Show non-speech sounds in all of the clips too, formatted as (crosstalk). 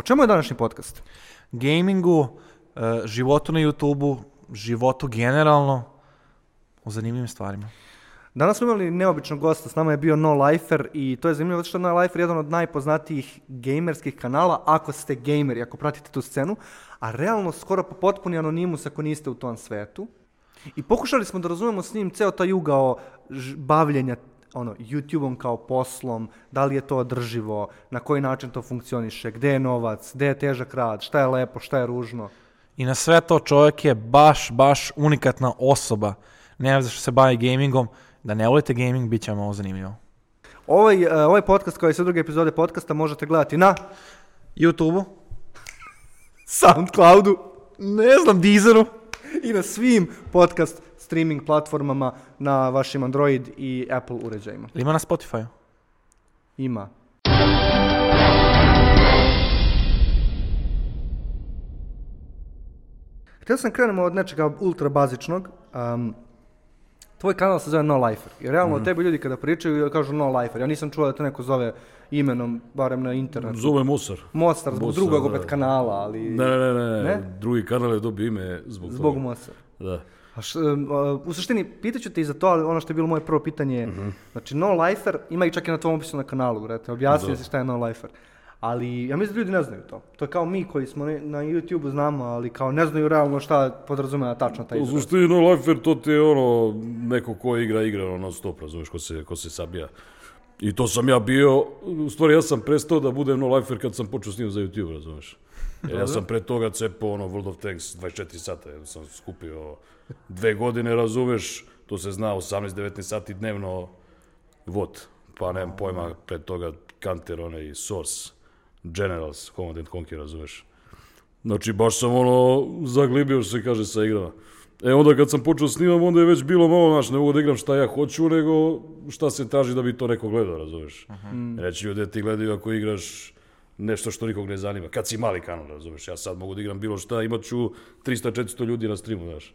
O čemu je današnji podcast? Gamingu, e, životu na YouTubeu, životu generalno, o zanimljivim stvarima. Danas smo imali neobičnog gosta, s nama je bio No Lifer i to je zanimljivo zato što je No Lifer jedan od najpoznatijih gamerskih kanala ako ste gameri, ako pratite tu scenu, a realno skoro po potpuni anonimus ako niste u tom svetu. I pokušali smo da razumemo s njim ceo taj ugao bavljenja ono, YouTube-om kao poslom, da li je to održivo, na koji način to funkcioniše, gde je novac, gde je težak rad, šta je lepo, šta je ružno. I na sve to čovjek je baš, baš unikatna osoba. Ne znam što se bavi gamingom. Da ne volite gaming, bit će vam ovo zanimljivo. Ovaj, uh, ovaj podcast kao i sve druge epizode podcasta možete gledati na YouTubeu, Soundcloudu ne znam, Deezeru, i na svim podcast streaming platformama na vašim Android i Apple uređajima. ima na Spotify. Ima. Htio sam krenemo od nečega ultra bazičnog. Um, tvoj kanal se zove No Lifer. I realno mm. tebi ljudi kada pričaju kažu No Lifer. Ja nisam čuo da te neko zove imenom, barem na internetu. Zove Mosar. Mostar, zbog Mostar, drugog da. opet kanala, ali... Ne, ne, ne, ne, Ne? drugi kanal je dobio ime zbog, Zbog toga. Mostar. Da. A š, uh, u suštini, pitaću te i za to, ali ono što je bilo moje prvo pitanje je, znači No Lifer, ima i čak i na tvom opisu na kanalu, brate, objasnio Da. si šta je No Lifer. Ali ja mislim da ljudi ne znaju to. To je kao mi koji smo ne- na YouTube-u znamo, ali kao ne znaju realno šta podrazumeva tačno taj U izraz. suštini No Lifer to ti je ono, neko ko igra, igra ono stop, razumiješ, ko se, ko se sabija. I to sam ja bio, u stvari ja sam prestao da budem No Lifer kad sam počeo snimati za YouTube, razumiješ. Jer ja sam pre toga cepao ono World of Tanks 24 sata, jer sam skupio dve godine, razumeš, to se zna 18-19 sati dnevno vod, pa nemam pojma, pre toga Counter, onaj Source, Generals, Command and Conquer, razumeš. Znači, baš sam ono, zaglibio, se kaže, sa igrama. E, onda kad sam počeo snimam, onda je već bilo malo, znaš, ne mogu da igram šta ja hoću, nego šta se traži da bi to neko gledao, razumeš. Reći ljudi ti gledaju ako igraš nešto što nikog ne zanima. Kad si mali kanal, razumeš, ja sad mogu da igram bilo šta, imat ću 300-400 ljudi na streamu, znaš.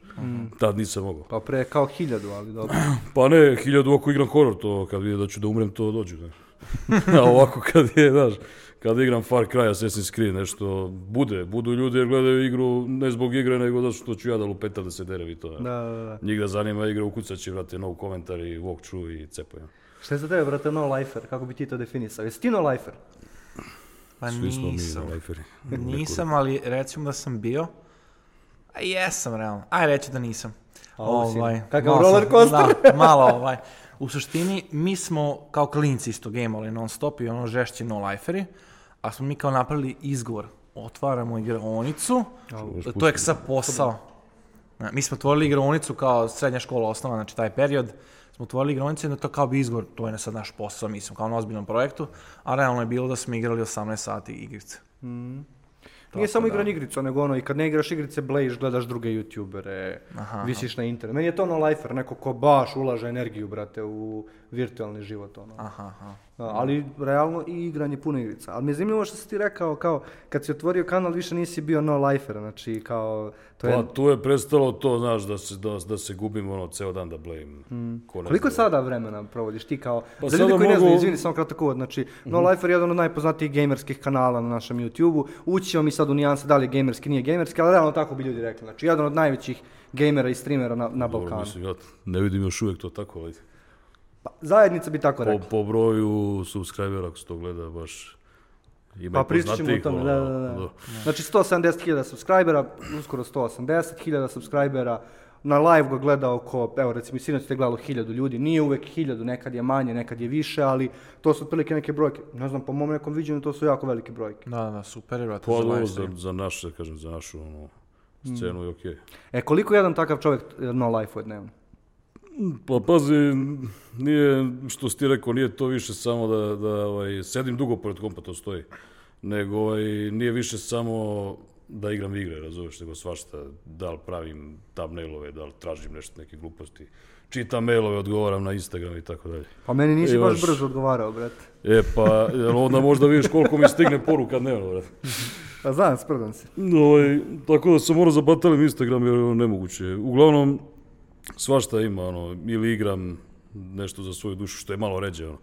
Tad nisam mogao. Pa pre kao hiljadu, ali dobro. (clears throat) Pa ne, hiljadu ako igram horor, to kad vide da ću da umrem, to dođu, znaš. (laughs) A ovako kad je, znaš, kad igram Far Cry, Assassin's Creed, nešto, bude, budu ljudi jer gledaju igru ne zbog igre, nego zato što ću ja da lupetam da se derem i to. Da, Da. da, da. Njih da zanima igra, ukucat će, vrate, no komentar i walkthrough i cepaju. Šta je za tebe, brate, No Lifer? Kako bi ti to definisao? Jesi ti No Lifer? Pa Svi smo nisam. mi liferi. (laughs) Nisam, ali recimo da sam bio. A jesam, realno. Aj, reći da nisam. A ovo si- kakav malo sam- roller coaster. Da, (laughs) malo, ovaj. U suštini, mi smo kao klinci isto gameali non stop i ono žešći no liferi, a smo mi kao napravili izgovor. Otvaramo igraonicu, to je sa posao. Mi smo otvorili igraonicu kao srednja škola osnova, znači taj period, smo otvorili igraonicu i onda to kao bi izgovor, to je sad naš posao, mi smo kao na ozbiljnom projektu, a realno je bilo da smo igrali 18 sati igrice. Nije samo igranje igrica, nego ono, i kad ne igraš igrice, blejiš, gledaš druge youtubere, Aha, visiš na internet. Meni je to no lifer, neko ko baš ulaže energiju, brate, u virtualni život, ono. Aha, aha. Da, ali realno i igranje puno igrica. Ali mi je zanimljivo što si ti rekao, kao, kad si otvorio kanal, više nisi bio no lifer, znači, kao, to je... Pa tu je prestalo to, znaš, da se, da, da se gubim ono ceo dan da blejim. Ko ne Koliko zna. sada vremena provodiš ti kao... Pa za ljudi koji ne mogu- znaju, izvini, samo kratak uvod, znači, No Lifer je jedan od najpoznatijih gamerskih kanala na našem YouTube-u. Ući ćemo mi sad u nijanse da li je gamerski, nije gamerski, ali realno tako bi ljudi rekli. Znači, jedan od najvećih gamera i streamera na, na Dobro, Balkanu. mislim, ja ne vidim još uvijek to tako, ali Pa, zajednica bi tako po, rekla. po broju subscribera, ako se to gleda, baš ima Pa pričat ćemo o tome, ono, da, da, da. Znači 170.000 subscribera, uskoro 180.000 subscribera, na live ga gleda oko, evo recimo sinoć te gledalo 1000 ljudi, nije uvek 1000, nekad je manje, nekad je više, ali to su otprilike neke brojke. Ne znam, po mom nekom viđenju to su jako velike brojke. Da, da, super je, brate, Pa za live za, stream. za naše, kažem, za našu ono, scenu je okej. E, koliko jedan takav čovjek e, no life je dnevno? Pa pazi, nije, što si ti rekao, nije to više samo da, da ovaj, sedim dugo pored kompa, to stoji. Nego ovaj, nije više samo da igram igre, razumeš, nego svašta, da li pravim thumbnailove, da li tražim nešto, neke gluposti. Čitam mailove, odgovaram na Instagram i tako dalje. Pa meni nisi baš brzo odgovarao, brate. E pa, onda možda vidiš koliko mi stigne poruka dnevno, brate. (laughs) Pa znam, sprdam se. Ovaj, tako da sam morao zabatalim Instagram jer je nemoguće. Uglavnom, svašta ima, ono, ili igram nešto za svoju dušu, što je malo ređe, ono.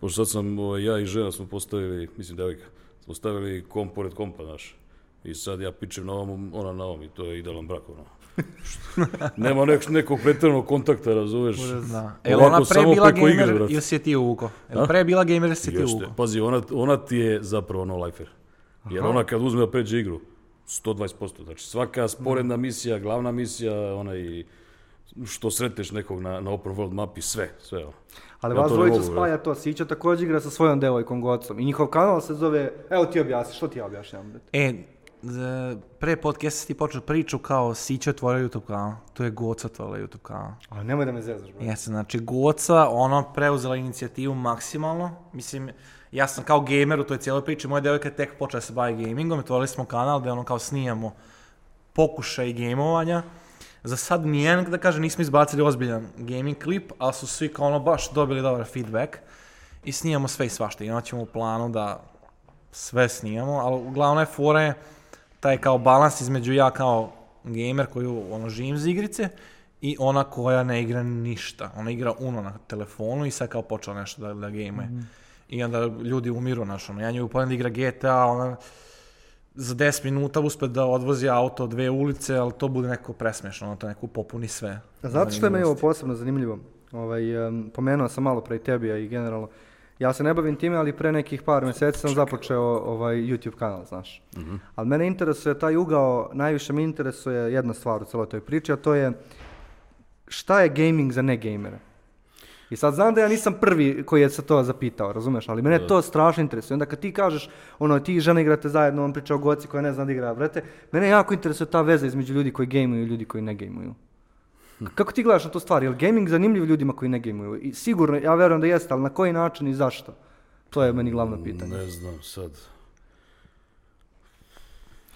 Pošto sad sam, ovaj, ja i žena smo postavili, mislim devojka, smo stavili komp pored kompa, znaš. I sad ja pičem na ovom, ona na ovom i to je idealan brak, ono. (laughs) Nema nek, nekog pretrednog kontakta, razumeš? Da. E, ona pre bila igre, gamer brate. ili si je ti uvuko? Jel pre bila gamer ili si ti uvuko? Pazi, ona, ona ti je zapravo no lifer. Jer ona kad uzme da pređe igru, 120%. Znači svaka sporedna misija, glavna misija, onaj što sretneš nekog na, na open world mapi, sve, sve. Ali Ja vas dvojicu spaja to. Sića također igra sa svojom devojkom Gocom. I njihov kanal se zove... Evo ti objasni, što ti ja objašnjam? brate? E, pre podcasta ti počeo priču kao Sića otvorio YouTube kanal. To je Goca otvorila YouTube kanal. A nemoj da me zezaš, bro. Jeste, znači Goca, ono, preuzela inicijativu maksimalno. Mislim, ja sam kao gamer u toj cijeloj priči, moja devojka je tek počela da se bavi gamingom, otvorili smo kanal gde ono kao snijamo pokušaj gamovanja. Za sad nijedan, da kažem, nismo izbacili ozbiljan gaming klip, ali su svi kao ono baš dobili dobar feedback i snijamo sve i svašta. I onda ćemo u planu da sve snijamo, ali uglavnom je fora je taj kao balans između ja kao gamer koju ono živim za igrice i ona koja ne igra ništa. Ona igra Uno na telefonu i sad kao počela nešto da, da gamuje. I onda ljudi umiru, znaš, ono, ja nju upalim da igra GTA, ona za 10 minuta uspe da odvozi auto dve ulice, ali to bude neko presmešno, ono to neko popuni sve. Zato što je meni ovo posebno zanimljivo. Ovaj, em, pomenuo sam malo pre i tebi, a i generalno. Ja se ne bavim time, ali pre nekih par mjeseci sam započeo ovaj YouTube kanal, znaš. Ali mene interesuje taj ugao, najviše me interesuje jedna stvar u celoj toj priči, a to je šta je gaming za ne gamere. I sad znam da ja nisam prvi koji je se to zapitao, razumeš, ali mene to strašno interesuje. Onda kad ti kažeš, ono, ti i žena igrate zajedno, on priča o goci koja ne zna da igra, brate, mene jako interesuje ta veza između ljudi koji gamuju i ljudi koji ne gamuju. Kako ti gledaš na tu stvar? Je li gaming zanimljiv ljudima koji ne gamuju? I sigurno, ja verujem da jeste, ali na koji način i zašto? To je meni glavno pitanje. Ne znam sad.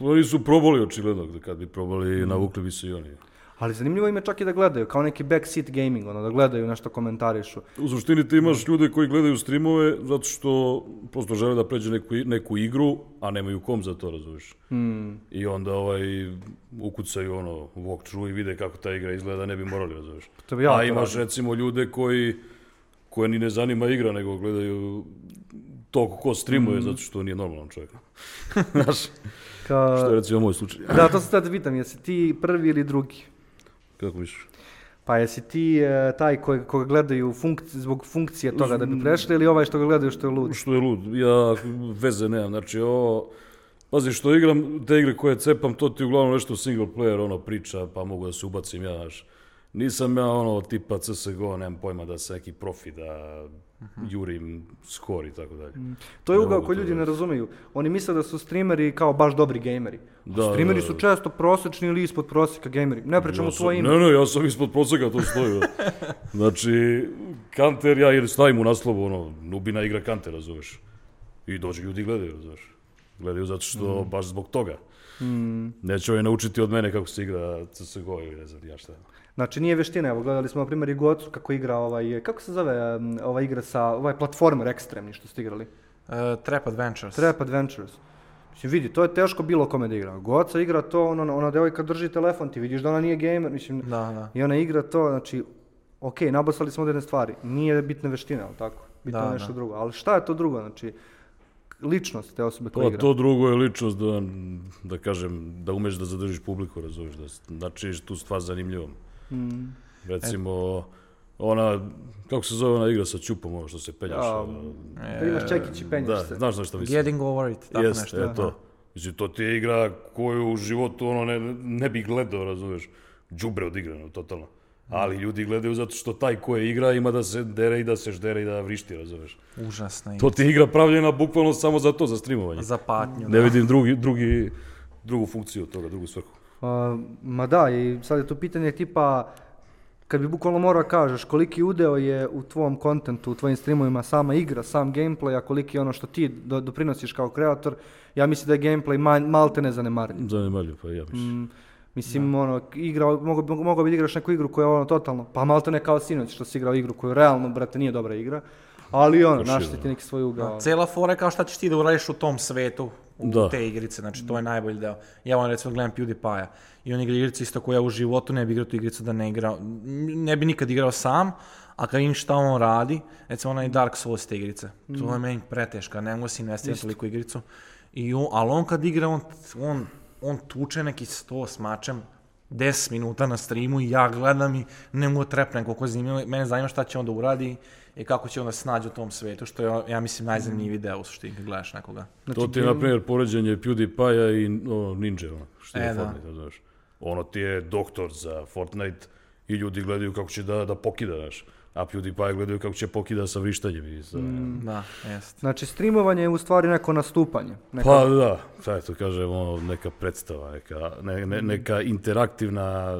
Oni su probali očigledno, da kad bi probali, navukli bi se i oni. Ali zanimljivo im je čak i da gledaju, kao neki backseat gaming, ono, da gledaju nešto komentarišu. U suštini ti imaš ljude koji gledaju streamove zato što prosto žele da pređe neku, neku igru, a nemaju kom za to, razumiješ. Hmm. I onda ovaj, ukucaju ono, walkthrough i vide kako ta igra izgleda, ne bi morali, razumiješ. Bi ja a imaš radio. recimo ljude koji, koje ni ne zanima igra, nego gledaju to ko streamuje, zato što nije normalan čovjek. (laughs) Znaš, Ka... što je recimo moj slučaj. Da, to se sad pitam, jesi ti prvi ili drugi? Kako misliš? Pa jesi ti e, taj koji, koga gledaju funkci- zbog funkcije toga da bi prešli ili ovaj što ga gledaju što je lud? Što je lud, ja veze nemam, znači ovo, pazi što igram, te igre koje cepam, to ti uglavnom nešto single player, ono, priča, pa mogu da se ubacim ja, znaš. Nisam ja ono tipa CSGO, nemam pojma da se neki profi, da jurim skor i tako dalje. To je ugao koji ljudi ne raditi. razumiju. Oni misle da su streameri kao baš dobri gameri. Da, Da, streameri da, su da. često prosječni ili ispod prosjeka gameri. Ne pričamo Ja tvoje ime. Ne, ne, ja sam ispod prosjeka, to stoji. da. (laughs) znači, kanter, ja jer stavim u naslovu, ono, nubina igra kanter, razumeš. I dođu ljudi i gledaju, razumeš. Gledaju zato što, Mhm. baš zbog toga. Mm. Neće ovaj naučiti od mene kako se igra CSGO ili ne znam ja šta. Znači nije veština, evo gledali smo na primjer i Gocu kako igra ovaj, kako se zove ova igra sa, ovaj platformer ekstremni što ste igrali? Uh, Trap Adventures. Trap Adventures. Mislim, vidi, to je teško bilo kome da igra. Goca igra to, ono, ona devojka drži telefon, ti vidiš da ona nije gamer, mislim, Da, da. i ona igra to, znači, ok, nabasali smo određene stvari, nije bitna veština, ali tako? Bitno Da, je nešto da. drugo. Ali šta je to drugo, znači, ličnost te osobe koja Pa igra? to drugo je ličnost da, da kažem, da umeš da zadržiš publiku, razumiješ, da načiniš tu stvar zanimljivom. Mm. Recimo, ona, kako se zove ona igra sa čupom, ono što se penjaš. A, ono, Da imaš čekić i penješ da, se. znaš na što mislim. Getting over it, tako Jeste, nešto. e, to. Mislim, to ti je igra koju u životu ono ne, ne bi gledao, razumiješ. Džubre odigrano, totalno. Ali ljudi gledaju zato što taj ko je igra ima da se dere i da se ždere i da vrišti, razumiješ. Užasna To ti je igra pravljena bukvalno samo za to, za streamovanje. Za patnju. Ne da. vidim drugi, drugi, drugu funkciju toga, drugu svrhu. A, ma da, i sad je to pitanje tipa, kad bi bukvalno morao kažeš koliki udeo je u tvom kontentu, u tvojim streamovima sama igra, sam gameplay, a koliki je ono što ti do, doprinosiš kao kreator, ja mislim da je gameplay ma, malte ne zanemarljiv. Zanemarljiv, pa ja mislim. Mm, mislim, ono, igra, mogo, mogo bi da igraš neku igru koja je ono totalno, pa malte ne kao sinoć što si igrao igru koju realno, brate, nije dobra igra, ali ono, Baš naš je, ti neki svoj ugao. Cela fora je kao šta ćeš ti da uradiš u tom svetu, u Da. te igrice, znači to je najbolji deo. Ja vam recimo gledam PewDiePie-a i on igra igrice isto koja u životu ne bi igrao tu igricu da ne igra, ne bi nikad igrao sam, a kad vidim šta on radi, recimo onaj Dark Souls te igrice, to je meni preteška, ne mogu si investirati toliko igricu. I on, ali on kad igra, on, on, on tuče neki sto s mačem, 10 minuta na streamu i ja gledam i ne mogu da trepnem koliko zanimljivo. Mene zanima šta će on da uradi i kako će on da se nađe u tom svetu, što je, ja mislim, najzanimljiviji deo u suštini kad gledaš nekoga. to ti je, na primjer, poređenje PewDiePie-a i o, Ninja, ono, što je E, da. Fortnite, znaš. Ono ti je doktor za Fortnite i ljudi gledaju kako će da, da pokida, znaš. A PewDiePie gledaju kako će pokida sa vrištanjem i sa... Da, jest. Znači, streamovanje je u stvari neko nastupanje. Neka... Pa da, šta je to kažem, ono, neka predstava, neka, ne, ne, neka interaktivna,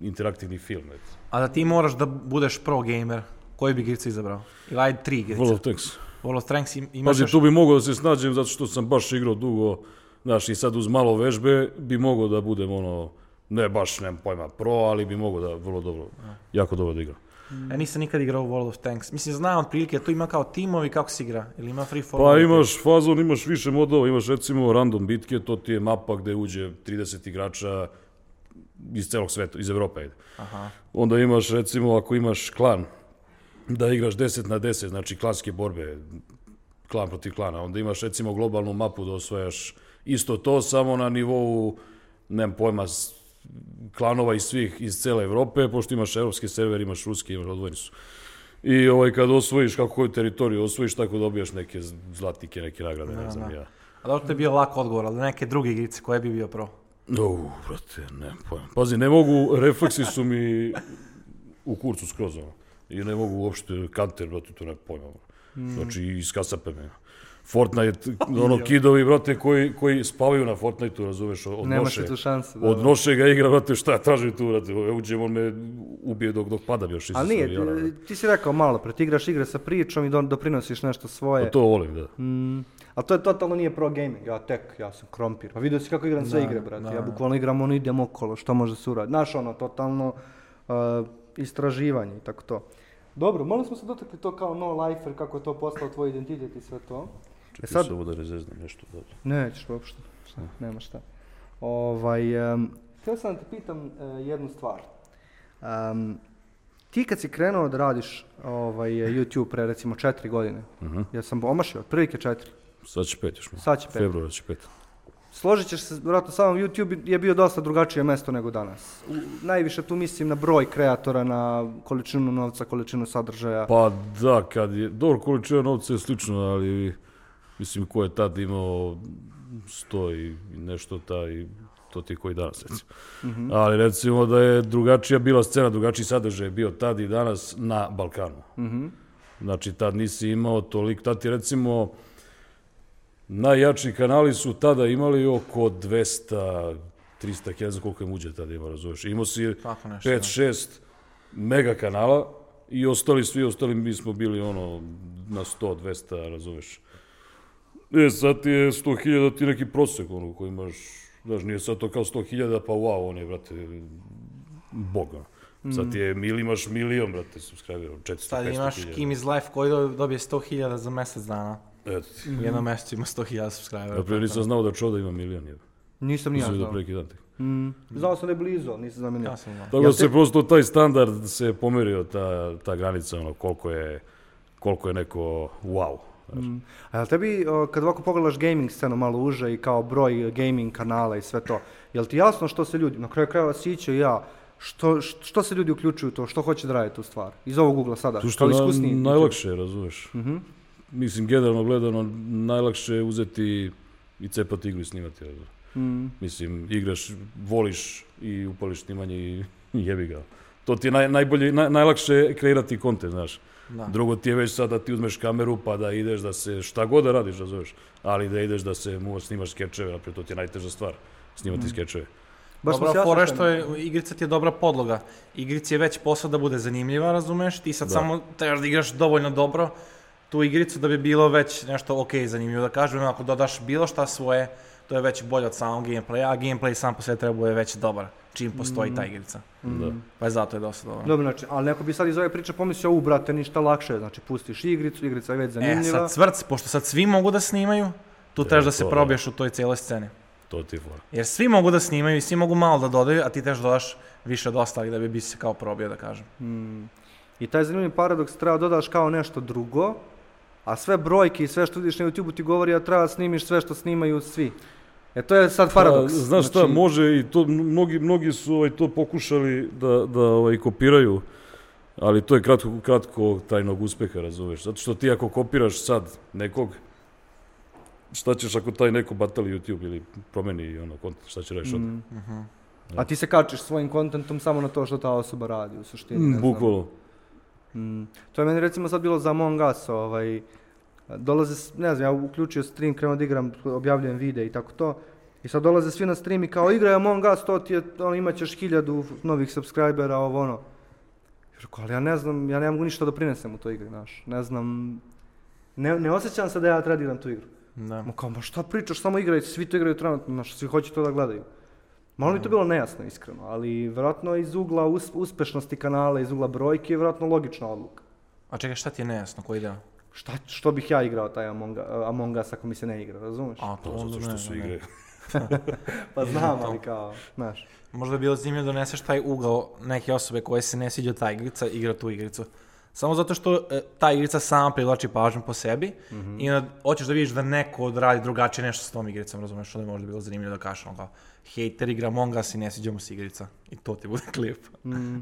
interaktivni film. eto. A da ti moraš da budeš pro gamer, koji bi igricu izabrao? Ili ajde tri igrice. World of Tanks. World of Tanks im- imaš Pazi, još... tu bi mogao da se snađem zato što sam baš igrao dugo, znaš, i sad uz malo vežbe bi mogao da budem ono, ne baš, nemam pojma, pro, ali bi mogao da vrlo dobro, jako dobro da igram. Ja nisam nikad igrao World of Tanks. Mislim, znam otprilike, tu ima kao timovi kako se igra. Ili ima free for Pa imaš fazon, imaš više modova, imaš recimo random bitke, to ti je mapa gde uđe 30 igrača iz celog sveta, iz Evrope. ajde. Aha. Onda imaš recimo ako imaš klan, da igraš 10 na 10, znači klanske borbe, klan protiv klana. Onda imaš recimo globalnu mapu da osvajaš isto to, samo na nivou, nemam pojma, klanova iz svih, iz cele Evrope, pošto imaš evropski server, imaš ruski, imaš odvojeni su. I ovaj, kad osvojiš kako koju teritoriju osvojiš, tako dobijaš neke zlatnike, neke nagrade, ne znam da. ja. A dobro, to je bio lak odgovor, ali neke druge igrice, koje bi bio pro? U, brate, ne pojma. Pazi, ne mogu, refleksi su mi u kurcu skroz, ono. I ne mogu uopšte kanter, brate, to ne pojma. ono. Znači, iskasape me. Fortnite, (laughs) ono, kidovi, brate, koji, koji spavaju na Fortniteu, razumeš, od Nemaš noše. tu šanse. Da, Od da. noše ga igra, brate, šta traži tu, brate, uđem, on me ubije dok, dok padam još. Ali nije, ti- ti si rekao malo, pre, ti igraš igre sa pričom i do- doprinosiš nešto svoje. Pa to volim, da. Mm, ali to je totalno nije pro gaming, ja tek, ja sam krompir. Pa vidio si kako igram sve igre, brate. Ja bukvalno igram ono, idem okolo, što može se uraditi. Znaš, ono, totalno uh, istraživanje i tako to. Dobro, malo smo se dotakli to kao no lifer, kako je to postao tvoj identitet i sve to. Čekaj, sad- sad... ovo da rezeznam nešto. Da. Nećeš uopšte, šta, nema šta. Ovaj, um, htio sam da te pitam e, jednu stvar. Um, ti kad si krenuo da radiš ovaj, YouTube pre recimo četiri godine, Mhm. ja sam omašio, otprilike četiri, Sad će pet još sad će pet. Februar će pet. Složit ćeš se, vjerojatno samom YouTube je bio dosta drugačije mesto nego danas. U, najviše tu mislim na broj kreatora, na količinu novca, količinu sadržaja. Pa da, kad je, dobro, količina novca je slično, ali mislim ko je tad imao sto i nešto taj, to ti koji danas recimo. Ali recimo da je drugačija bila scena, drugačiji sadržaj je bio tad i danas na Balkanu. Mhm. Znači tad nisi imao toliko, tad ti recimo najjači kanali su tada imali oko 200, 300, ne znam koliko je muđe tada ima, razumeš. Imao si Tako nešto, 5-6 mega kanala i ostali, svi ostali mi smo bili ono na 100, 200, razumeš. E, sad ti je 100.000 ti neki prosek, ono, koji imaš, znaš, nije sad to kao 100.000, pa wow, on je, brate, bog, ono. Sad ti je, mil, imaš milion, brate, subscribera, 400, Sad 500 imaš. Kim iz Life koji do- dobije 100.000 za mjesec dana. Eto ti. U jednom mjesecu ima 100.000 subscribera. Na primjer, nisam znao da Čoda ima milion, je. Nisam ni ja Nisam vidio znao. pre neki dan tek. Mm, znao sam da je blizu, ali nisam znao ni ja. Sam znao. Tako da te- se prosto taj standard se pomerio, ta, ta granica, ono, koliko je, koliko je neko wow. znaš. Mm. A jel tebi, kad ovako pogledaš gaming scenu malo uže i kao broj gaming kanala i sve to, jel ti jasno što se ljudi, na kraju krajeva Sićo i ja, što, što, se ljudi uključuju u to, što hoće da rade tu stvar? Iz ovog ugla sada, Tu što kao je na, iskusniji. najlakše, razumeš. Mhm. Mislim, generalno gledano, najlakše je uzeti i cepati igru i snimati. razumeš. Mm. Mislim, igraš, voliš i upališ snimanje i (laughs) jebi ga. To ti je naj, najbolje, naj, najlakše kreirati kontent, znaš. Da. Drugo ti je već sad da ti uzmeš kameru pa da ideš da se, šta god da radiš, razumeš. Ali da ideš da se mu snimaš skečeve, naprijed, to ti je najteža stvar, snimati skečeve. Baš Dobra fora što je, igrica ti je dobra podloga. Igrici je već posao da bude zanimljiva, razumeš? Ti sad Da. samo trebaš da igraš dovoljno dobro tu igricu da bi bilo već nešto ok zanimljivo da kažem. Ako dodaš bilo šta svoje, to je već bolje od samog gameplaya, a gameplay sam po sebi treba bude već dobar, čim postoji ta igrica. Da. Pa je zato je dosta dobro. Dobro, znači, ali neko bi sad iz ove priče pomislio, u brate, ništa lakše, znači pustiš igricu, igrica je već E, zanimljiva. sad cvrc, pošto sad svi mogu da snimaju, tu trebaš da se to da. probiješ u toj cijeloj sceni. To ti je fora. Jer svi mogu da snimaju i svi mogu malo da dodaju, a ti trebaš da dodaš više od ostalih da bi bi se kao probio, da kažem. Mm. I taj zanimljiv paradoks treba dodaš kao nešto drugo, A sve brojke i sve što vidiš na YouTube ti govori da treba da snimiš sve što snimaju svi. E to je sad paradoks. Pa, znaš šta, Znači, može i to, mnogi, mnogi su ovaj, to pokušali da, da ovaj, kopiraju, ali to je kratko, kratko tajnog uspeha, razumeš. Zato što ti ako kopiraš sad nekog, šta ćeš ako taj neko batali YouTube ili promeni ono, kontent, šta će radiš onda? Mm. A ti se kačiš svojim kontentom samo na to što ta osoba radi u suštini. ne Mm, znam. Mm. To je meni recimo sad bilo za Among Us, ovaj, dolaze, ne znam, ja uključio stream, krenuo da igram, objavljujem videe i tako to. I sad dolaze svi na stream i kao igraj Among Us, to ti je, ono, imat ćeš hiljadu novih subscribera, ovo ono. Rekao, ali ja ne znam, ja ne mogu ništa da prinesem u toj igri, znaš. Ne znam, ne, ne osjećam se da ja treba igram tu igru. Da. Ma kao, ma šta pričaš, samo igraj, svi to igraju trenutno, znaš, svi hoće to da gledaju. Malo mi to bilo nejasno, iskreno, ali vjerojatno iz ugla us- uspešnosti kanala, iz ugla brojke je vjerojatno logična odluka. A čekaj, šta ti je nejasno, koji deo? Šta, što bih ja igrao taj Among, Among Us ako mi se ne igra, razumeš? A, to To zato što ne, su igre. (laughs) Pa znam, (laughs) ali kao, znaš. Možda bi bilo zanimljivo da doneseš taj ugao neke osobe koje se ne sviđa ta igrica, igra tu igricu. Samo zato što e, ta igrica sama privlači pažnju po sebi i onda hoćeš da vidiš da neko odradi drugačije nešto s tom igricom, razumeš, onda bi možda bilo zanimljivo da kažeš ono kao hejter igra Among Us i ne sviđa mu se igrica. I to ti bude (laughs) klip. Mm.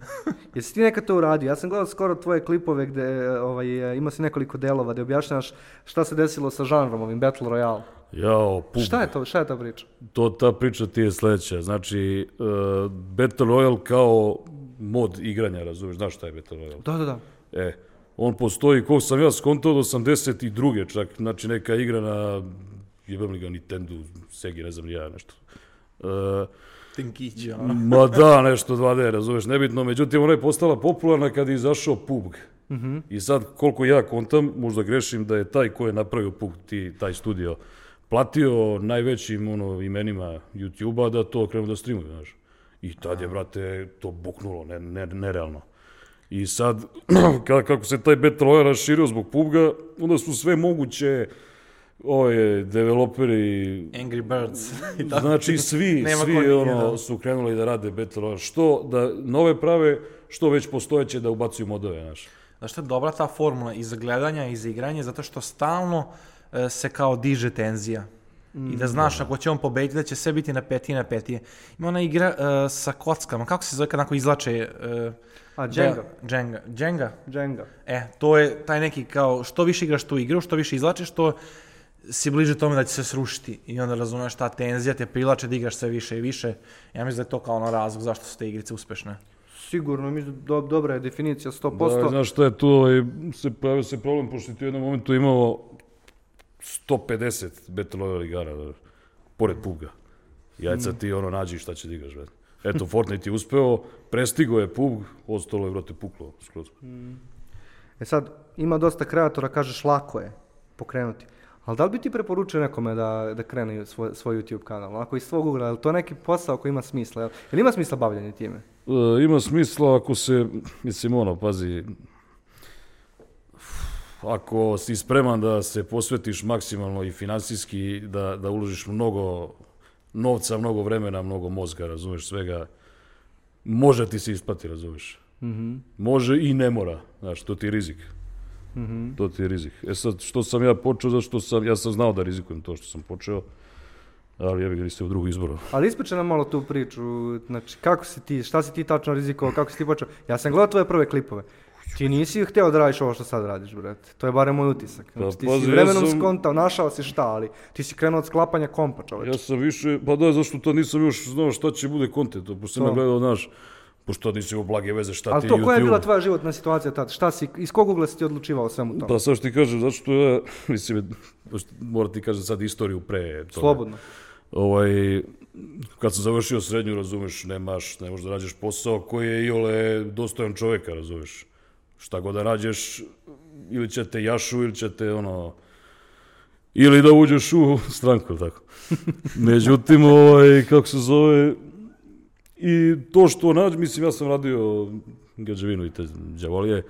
Jesi ti nekad to uradio? Ja sam gledao skoro tvoje klipove gde e, ovaj, e, imao si nekoliko delova gde objašnjavaš šta se desilo sa žanrom, ovim Battle Royale. Jao, pub. Šta je to, šta je ta priča? To, ta priča ti je sledeća. Znači, uh, Battle Royale kao mod igranja, razumeš, znaš šta je Battle Royale? Da, da, da. E, on postoji, koliko sam ja skontao, od 82. čak, znači neka igra na, jebem li ga, Nintendo, Segi, ne znam ni ja, nešto. Tinkići, ono. ma da, nešto 2D, razumeš, nebitno. Međutim, ona je postala popularna kad je izašao PUBG. I sad, koliko ja kontam, možda grešim da je taj ko je napravio PUBG, ti, taj studio, platio najvećim ono, imenima YouTube-a da to krenu da streamuju, znaš. I tad je, brate, to buknulo, ne, ne, nerealno. I sad, (clears throat) ka- kako se taj Battle Royale raširio zbog PUBG-a, onda su sve moguće ove developeri Angry Birds. (laughs) I tako. Znači svi, (laughs) svi ono, da. su krenuli da rade Battle Royale. Što da nove prave, što već postojeće da ubacuju modove, znaš. Znaš što je dobra ta formula i za gledanja i za igranje, zato što stalno e, se kao diže tenzija. I da znaš, ako će on pobediti, da će sve biti na petije na petije. Ima ona igra e, sa kockama, kako se zove kad onako izlače... E, A, Jenga. da- Jenga. Jenga. Jenga. E, to je taj neki kao, što više igraš tu igru, što više izlačeš, to si bliže tome da će se srušiti. I onda razumeš ta tenzija te prilače da igraš sve više i više. Ja mislim da je to kao ono razlog zašto su te igrice uspešne. Sigurno, mislim, do, dobra je definicija, 100%. Da, znaš šta je tu, ovaj, se pojavio se problem, pošto ti u jednom momentu imao 150 Battle Royale igara, da, pored PUBG-a. Jajca ti ono nađi šta će da igraš, brate. Eto, Fortnite je uspeo, prestigo je PUBG, ostalo je, brate, puklo skroz. E sad, ima dosta kreatora, kažeš lako je pokrenuti. Ali da li bi ti preporučio nekome da, da krene svoj, svoj YouTube kanal? Onako iz svog ugla, je li to neki posao koji ima smisla? Jel, jel ima smisla bavljanje time? E, ima smisla ako se, mislim ono, pazi, ako si spreman da se posvetiš maksimalno i finansijski, da, da uložiš mnogo novca, mnogo vremena, mnogo mozga, razumeš svega, može ti se isplati, razumeš. Može i ne mora, znaš, to ti je rizik. To ti je rizik. E sad, što sam ja počeo, zašto sam, ja sam znao da rizikujem to što sam počeo, ali ja bih ga u drugu izboru. Ali ispričaj nam malo tu priču, znači kako si ti, šta si ti tačno rizikovao, kako si ti počeo? Ja sam gledao tvoje prve klipove. Ti nisi htio da radiš ovo što sad radiš, brate. To je barem moj utisak. Znači, ti pazi, si ja vremenom sam- skontao, našao si šta, ali ti si krenuo od sklapanja kompa, čoveče. Ja sam više, pa da, zašto to nisam još znao šta će bude kontent, pošto sam To. ja gledao, znaš, pošto nisi imao blage veze šta Ali ti to, YouTube. koja je bila tvoja životna situacija tad? Šta si, iz kog ugla si ti odlučivao svemu tome? Pa sad što ti kažem, zato što ja, (laughs) mislim, moram ti kažem sad istoriju pre toga. Slobodno. Ovaj, kad sam završio srednju, razumeš, nemaš, ne možeš da rađeš posao koji je iole dostojan čoveka, razumeš. Šta god da rađeš, ili će te jašu, ili će te ono, ili da uđeš u stranku, tako. (laughs) Međutim, ovaj, kako se zove, i to što nađe, mislim, ja sam radio građevinu i te džavolije,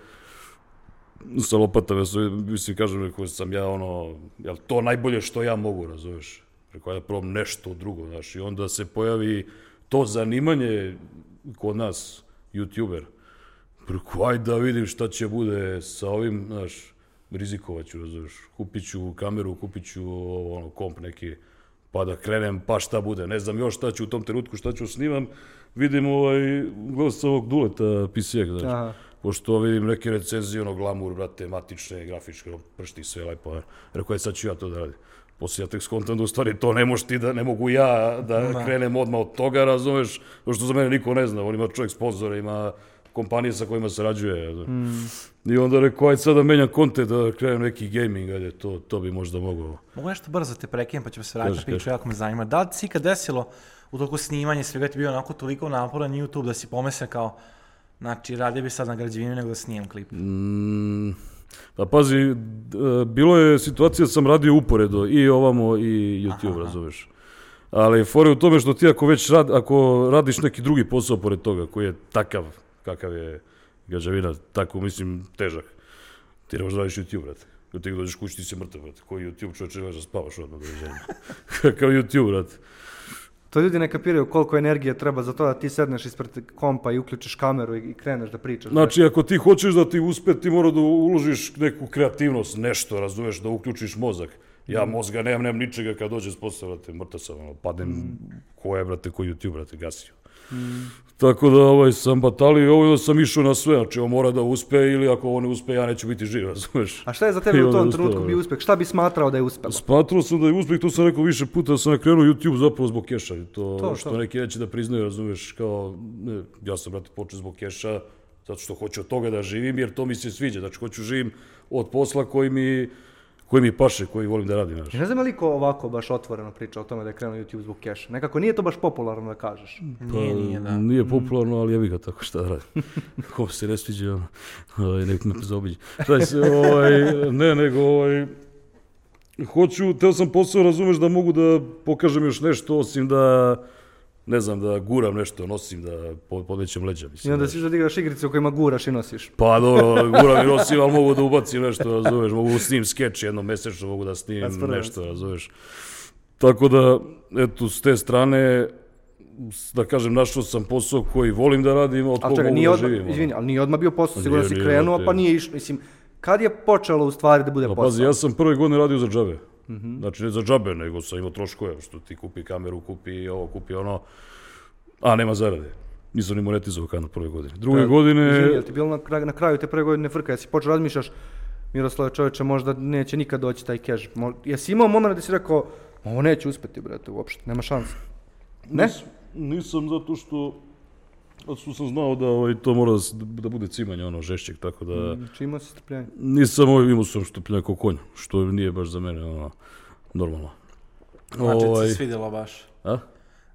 sa lopatama, mislim, kažem, rekao sam ja ono, jel to najbolje što ja mogu, razumeš? Rekao ja probam nešto drugo, znaš, i onda se pojavi to zanimanje kod nas, youtuber. Rekao, ajde da vidim šta će bude sa ovim, znaš, rizikovat ću, razumeš, kupit ću kameru, kupit ću ono, komp neki, pa da krenem, pa šta bude, ne znam još šta ću u tom trenutku, šta ću snimam, vidim ovaj, gledao sam ovog Duleta Pisijek, znaš, Aha. pošto vidim neke recenzije, ono, glamur, brate, matične, grafičke, ono, pršti sve lepo, rekao je, sad ću ja to da radim. Poslije ja tek skontam da u stvari to ne možeš ti da, ne mogu ja da krenem odmah od toga, razumeš, pošto za mene niko ne zna, on ima čovjek sponzora, ima kompanije sa kojima sarađuje. razumeš. I onda rekao, ajde sad da menjam konte, da krenem neki gaming, ajde, to, to bi možda mogao. Mogu nešto brzo te prekinem pa ćemo se vratiti na priču, jako me zanima. Da li ti ikad desilo u toku snimanja svega ti bio onako toliko naporan YouTube da si pomislio kao, znači radio bi sad na građevini nego da snijem klip. Mm, pa pazi, d- bilo je situacija da sam radio uporedo i ovamo i YouTube, Aha. razumeš. Ali fore u tome što ti ako već rad, ako radiš neki drugi posao pored toga koji je takav kakav je građevina, tako mislim težak. Ti ne možeš da radiš YouTube, brate. Kad ti dođeš kući ti si mrtav, brate. Koji YouTube čovječe ne da spavaš odmah dođenja. (laughs) Kakav YouTube, brate. To ljudi ne kapiraju koliko energije treba za to da ti sedneš ispred kompa i uključiš kameru i, kreneš da pričaš. Znači, ako ti hoćeš da ti uspe, ti mora da uložiš neku kreativnost, nešto, razumeš, da uključiš mozak. Ja mozga nemam, nemam ničega kad dođe s posla, brate, mrtav sam, ono, padem, ko je, brate, ko YouTube, brate, gasio. Tako da ovaj, sam batalio ovo sam išao na sve, znači on mora da uspe ili ako ovo ne uspe ja neću biti živ, (laughs) razumeš? A šta je za tebe u tom trenutku bio brate. uspeh? Šta bi smatrao da je uspelo? Smatrao sam da je uspeh, to sam rekao više puta, da sam nakrenuo YouTube zapravo zbog keša. To, To, što to. neki neće da priznaju, razumeš, kao, ne, ja sam, brate, počeo zbog keša, zato što hoću od toga da živim, jer to mi se sviđa. Znači, hoću živim od posla koji mi, koji mi paše, koji volim da radim, znaš. Ja ne znam li ko ovako baš otvoreno priča o tome da je krenuo YouTube zbog keša. Nekako nije to baš popularno da kažeš. Nije, nije, da. Nije popularno, ali ja bih ga tako šta da radim. (laughs) Ko se ne sviđa, ono, ovaj, nek me zaobiđe. Šta se, ovaj, ne, nego, ovaj, hoću, teo sam posao, razumeš, da mogu da pokažem još nešto, osim da, ne znam, da guram nešto, nosim, da po- podmećem leđa, I mislim. onda znaš. si da igraš igrice u kojima guraš i nosiš. Pa dobro, guram i nosim, ali mogu da ubacim nešto, razumeš, mogu da snimim skeč jednom mesečno, mogu da snimim Spremno nešto, razumeš. Tako da, eto, s te strane, da kažem, našao sam posao koji volim da radim, od koga mogu nije da odmah, živim. izvini, ali nije odmah bio posao, sigurno si krenuo, pa nije išlo. Mislim, kad je počelo u stvari da bude Pa posao? pazi, ja sam prve godine radio za džabe. Mhm. Znači, ne za džabe, nego sam imao troškove, što ti kupi kameru, kupi ovo, kupi ono, a nema zarade. Nisam ni monetizovao kanal prve godine. Druge godine... Izvini, jel ti bilo na, kraju- na kraju te prve godine frka, jesi počeo razmišljaš, Miroslave čovječe, možda neće nikad doći taj cash. Mo, jesi imao moment da si rekao, ovo neće uspeti, brate, uopšte, nema šanse. Ne? Nis- nisam zato što što sam znao da ovaj, to mora da, da bude cimanje ono žešćeg, tako da Znači imao si strpljenje. nisam ovaj, imao sam štupljenje kao konj, što nije baš za mene ono, normalno. Znači ti Ovaj, se svidjelo baš. a?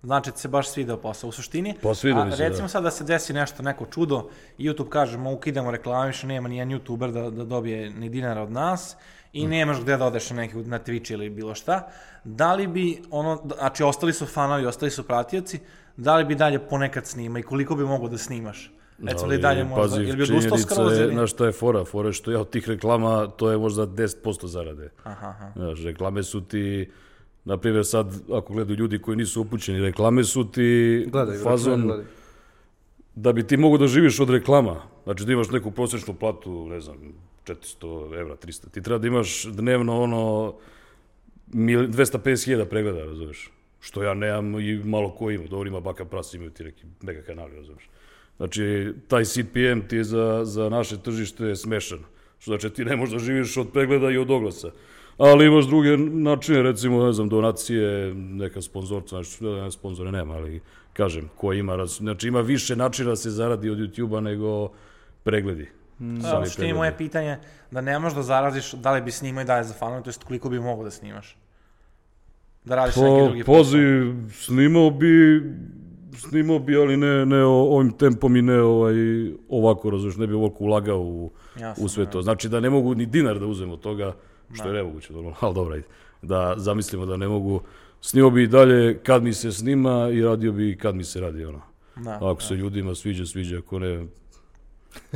Znači ti se baš svidao posao. U suštini, Pa a mi se, recimo da. sad da se desi nešto, neko čudo, YouTube kaže, mu ukidamo reklame, više nema ni jedan YouTuber da, da dobije ni dinara od nas i nemaš gde da odeš na, neki, na Twitch ili bilo šta. Da li bi ono, znači ostali su fanovi, ostali su pratioci, da li bi dalje ponekad snima i koliko bi mogao da snimaš? Recimo da i dalje možda, pazi, ili bi odustao činjenica skroz je, ili? znaš šta je fora? Fora je što ja od tih reklama, to je možda 10% zarade. Aha, aha. Znaš, reklame su ti, na primjer sad, ako gledaju ljudi koji nisu upućeni, reklame su ti Gledaj, fazon, gledaj. da bi ti mogo da živiš od reklama, znači da imaš neku prosječnu platu, ne znam, 400 evra, 300, ti treba da imaš dnevno ono mil- 250.000 pregleda, razumeš? Što ja nemam i malo ko ima, dobro ima baka pras, imaju ti neki mega kanali, razumeš? Znači, taj CPM ti je za, za naše tržište smešan. Što znači, ti ne možeš da živiš od pregleda i od oglasa. Ali imaš druge načine, recimo, ne znam, donacije, neka sponzorca, znači, ne, ne, sponzore nema, ali kažem, ko ima, znači ima više načina da se zaradi od YouTube-a nego pregledi. Da, Sami u suštini pregledi. moje pitanje da ne možeš da zaraziš da li bi snimao i dalje za fanove, to jest koliko bi mogao da snimaš. Da radiš neki Pa, drugi posao. pazi, snimao bi, snimao bi, ali ne, ne ovim tempom i ne ovaj, ovako, razumiješ, ne bi ovako ulagao u, Jasno, u sve da. to. Znači da ne mogu ni dinar da uzem od toga, što je nemoguće, normalno, ali dobro, ajde. Da zamislimo da ne mogu, snimao bi i dalje kad mi se snima i radio bi kad mi se radi, ono. Da, Ako se ljudima sviđa, sviđa, ako ne,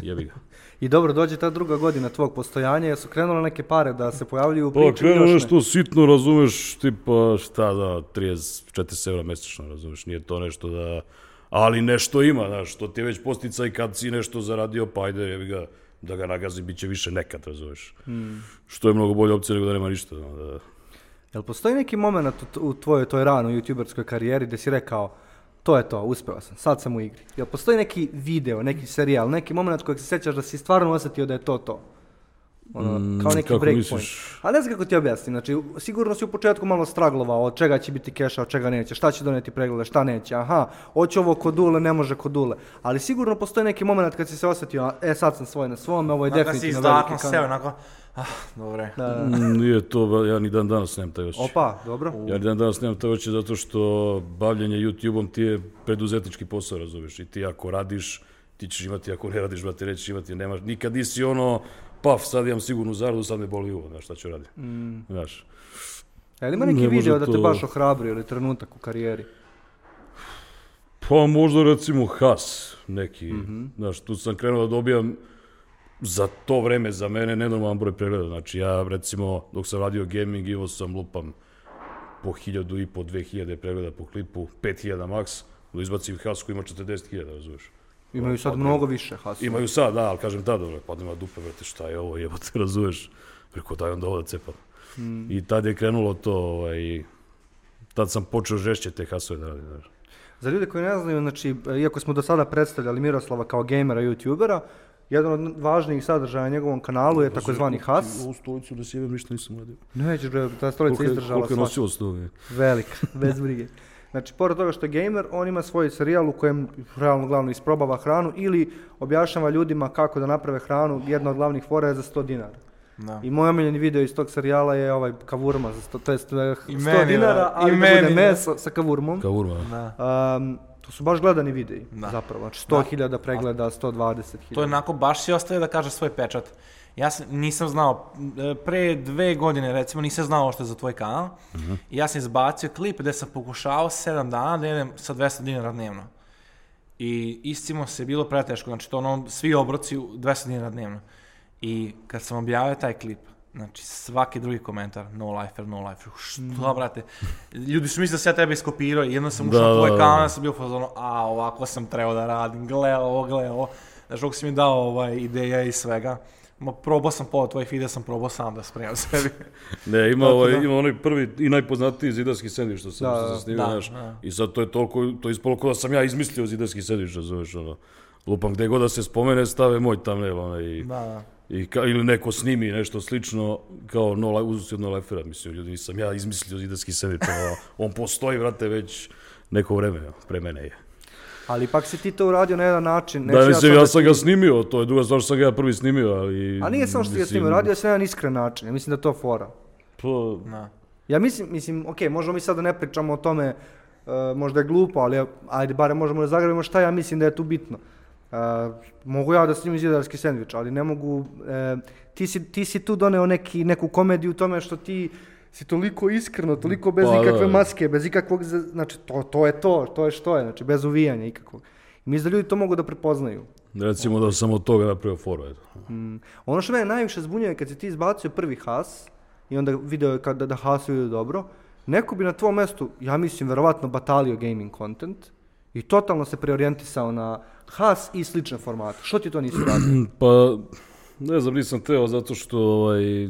jebi ga. (laughs) I dobro, dođe ta druga godina tvog postojanja, jesu krenule neke pare da se pojavljuju u Pa priči još ne? nešto sitno, razumeš, tipa šta da, 30-40 evra mesečno, razumeš, nije to nešto da... Ali nešto ima, znaš, to ti je već posticaj kad si nešto zaradio, pa ajde, jebi ga, da ga nagazi, bit će više nekad, razumeš. Što je mnogo bolja opcija nego da nema ništa. Da, Jel postoji neki moment u, u tvojoj toj ranoj youtuberskoj karijeri gdje si rekao to je to, uspeo sam, sad sam u igri. Jel postoji neki video, neki serijal, neki moment kojeg se sjećaš da si stvarno osjetio da je to to? Ono, Mm, kao neki breakpoint. A ne znam kako ti objasnim, znači sigurno si u početku malo straglovao od čega će biti keša, od čega neće, šta će doneti preglede, šta neće, aha, hoće ovo kod dule, ne može kod dule. Ali sigurno postoji neki moment kad si se osjetio, e sad sam svoj na svome, ovo je Onako si definitivno veliki kanal. onako, ah, dobre. Da, da. Mm, Nije to, ja ni dan danas nemam taj osjećaj. Opa, dobro. Ja ni dan danas nemam taj osjećaj zato što bavljenje YouTube-om ti je preduzetnički posao, razumiješ. I ti ako radiš, ti ćeš imati, ako ne radiš, brate, nećeš imati, nemaš, nikad nisi ono, paf, sad imam sigurnu zaradu, sad me boli uvo, znaš šta ću raditi. Znaš. Je li ima neki Ne video da te to- baš ohrabrio ili trenutak u karijeri? Pa možda recimo Has neki, znaš, tu sam krenuo da dobijam za to vreme, za mene, nenormalan broj pregleda. Znači ja recimo, dok sam radio gaming, imao sam lupam po hiljadu i po, dve hiljade pregleda po klipu, pet hiljada max, da izbacim Has koji ima 40 hiljada, razumiješ. Imaju sad mnogo više hasova. Imaju sad, da, ali kažem tada, bre, padne ma dupe, brate, šta je ovo, jebote, (laughs) razumeš? Rekao, daj onda ovo da cepam. I tad je krenulo to, ovaj, tad sam počeo žešće te hasove da radim, znaš. Za ljude koji ne znaju, znači, iako smo do sada predstavljali Miroslava kao gamera, youtubera, jedan od važnijih sadržaja na njegovom kanalu je takozvani has. Ovu stolicu da sjebem, ništa nisam radio. Nećeš bre, ta stolica izdržala koliko je nosilo? Velika, (laughs) bez brige. Znači, pored toga što je gamer, on ima svoj serijal u kojem realno glavno isprobava hranu ili objašnjava ljudima kako da naprave hranu. Jedna od glavnih fora je za 100 dinara. Da. I moj omiljeni video iz tog serijala je ovaj kavurma za 100, to jest, eh, 100 meni, dinara, da. I ali da meni, bude da. meso sa kavurmom. Kao urma. Da. Um, to su baš gledani videi, Da. zapravo. Znači 100.000 pregleda, 120.000. To je onako baš si ostaje da kaže svoj pečat. Ja sam, nisam znao, e, pre dve godine recimo nisam znao što je za tvoj kanal. I ja sam izbacio klip gde sam pokušao 7 dana da idem sa 200 dinara dnevno. I istimo se bilo preteško, znači to ono, svi obroci u 200 dinara dnevno. I kad sam objavio taj klip, znači svaki drugi komentar, no lifer, no lifer, što brate, ljudi su mislili da sam ja tebe iskopirao i jedno sam ušao Da, na tvoj da, da. kanal i sam bio u fazonu, a ovako sam trebao da radim, gle ovo, gle ovo. Znaš, kako si mi dao ovaj, ideja i svega. Ma, probao sam pola tvojih videa, sam probao sam da spremam (laughs) sebi. Ne, ima, ovaj, da. ima onaj prvi i najpoznatiji zidarski sandvič što sam, Da, što da. sam snimio, Da, znaš. da. I sad to je toliko, to je ispalo kao da sam ja izmislio zidarski sandvič, razumeš, ono. Lupam, gde god da se spomene, stave moj thumbnail, onaj, i, Da, da. i ka, ili neko snimi nešto slično, kao no, uzeo si od no lifera, mislim, ljudi, nisam ja izmislio zidarski sandvič, ono, on postoji, vrate, već neko vreme, pre mene je. Ali ipak si ti to uradio na jedan način. Da, neću mislim, sad ja da sam ga snimio, to je druga stvar što sam ga ja prvi snimio, ali... A nije samo što si ga snimio, radio se na jedan iskren način. Ja mislim da to fora. Pa, da. Ja mislim, mislim, ok, možemo mi sad da ne pričamo o tome, uh, možda je glupo, ali ajde, barem možemo da zagrabimo šta ja mislim da je tu bitno. Uh, mogu ja da snimim zidarski sendvič, ali ne mogu, e, ti, si, ti si tu doneo neki, neku komediju u tome što ti si toliko iskreno, toliko bez Pa, da, ikakve da. maske, bez ikakvog, znači to, to je to, to je što je, znači bez uvijanja ikakvog. I mislim da ljudi to mogu da prepoznaju. recimo da sam od toga napravio foru, eto. Mm. Ono što mene najviše zbunjuje je kad si ti izbacio prvi has i onda video je kada da hasu idu dobro, neko bi na tvom mestu, ja mislim, verovatno batalio gaming content i totalno se preorijentisao na has i slične formate. Što ti to nisi radio? (clears throat) Pa, ne znam, nisam teo zato što, ovaj,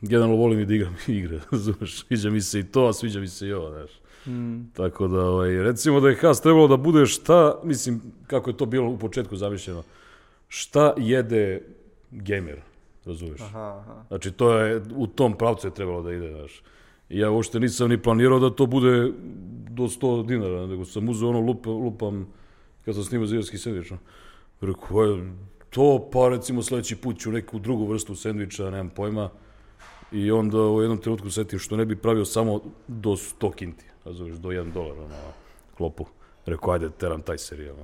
generalno volim i da igram (laughs) igre, razumeš, sviđa mi se i to, a sviđa mi se i ovo, znaš. Mm. Tako da, ovaj, recimo da je Has trebalo da bude šta, mislim, kako je to bilo u početku zamišljeno, šta jede gamer, razumeš. Aha, aha. Znači, to je, u tom pravcu je trebalo da ide, znaš. Ja uopšte nisam ni planirao da to bude do 100 dinara, nego sam uzeo ono lup, lupam, kad sam snimao zidarski sandvič, no. Rekao, "E, to pa recimo sledeći put ću neku drugu vrstu sandviča, nemam pojma. I onda u jednom trenutku setim što ne bi pravio samo do 100 kinti, razumiješ, do 1 dolar, ono, klopu. Rekao, ajde, teram taj serijal.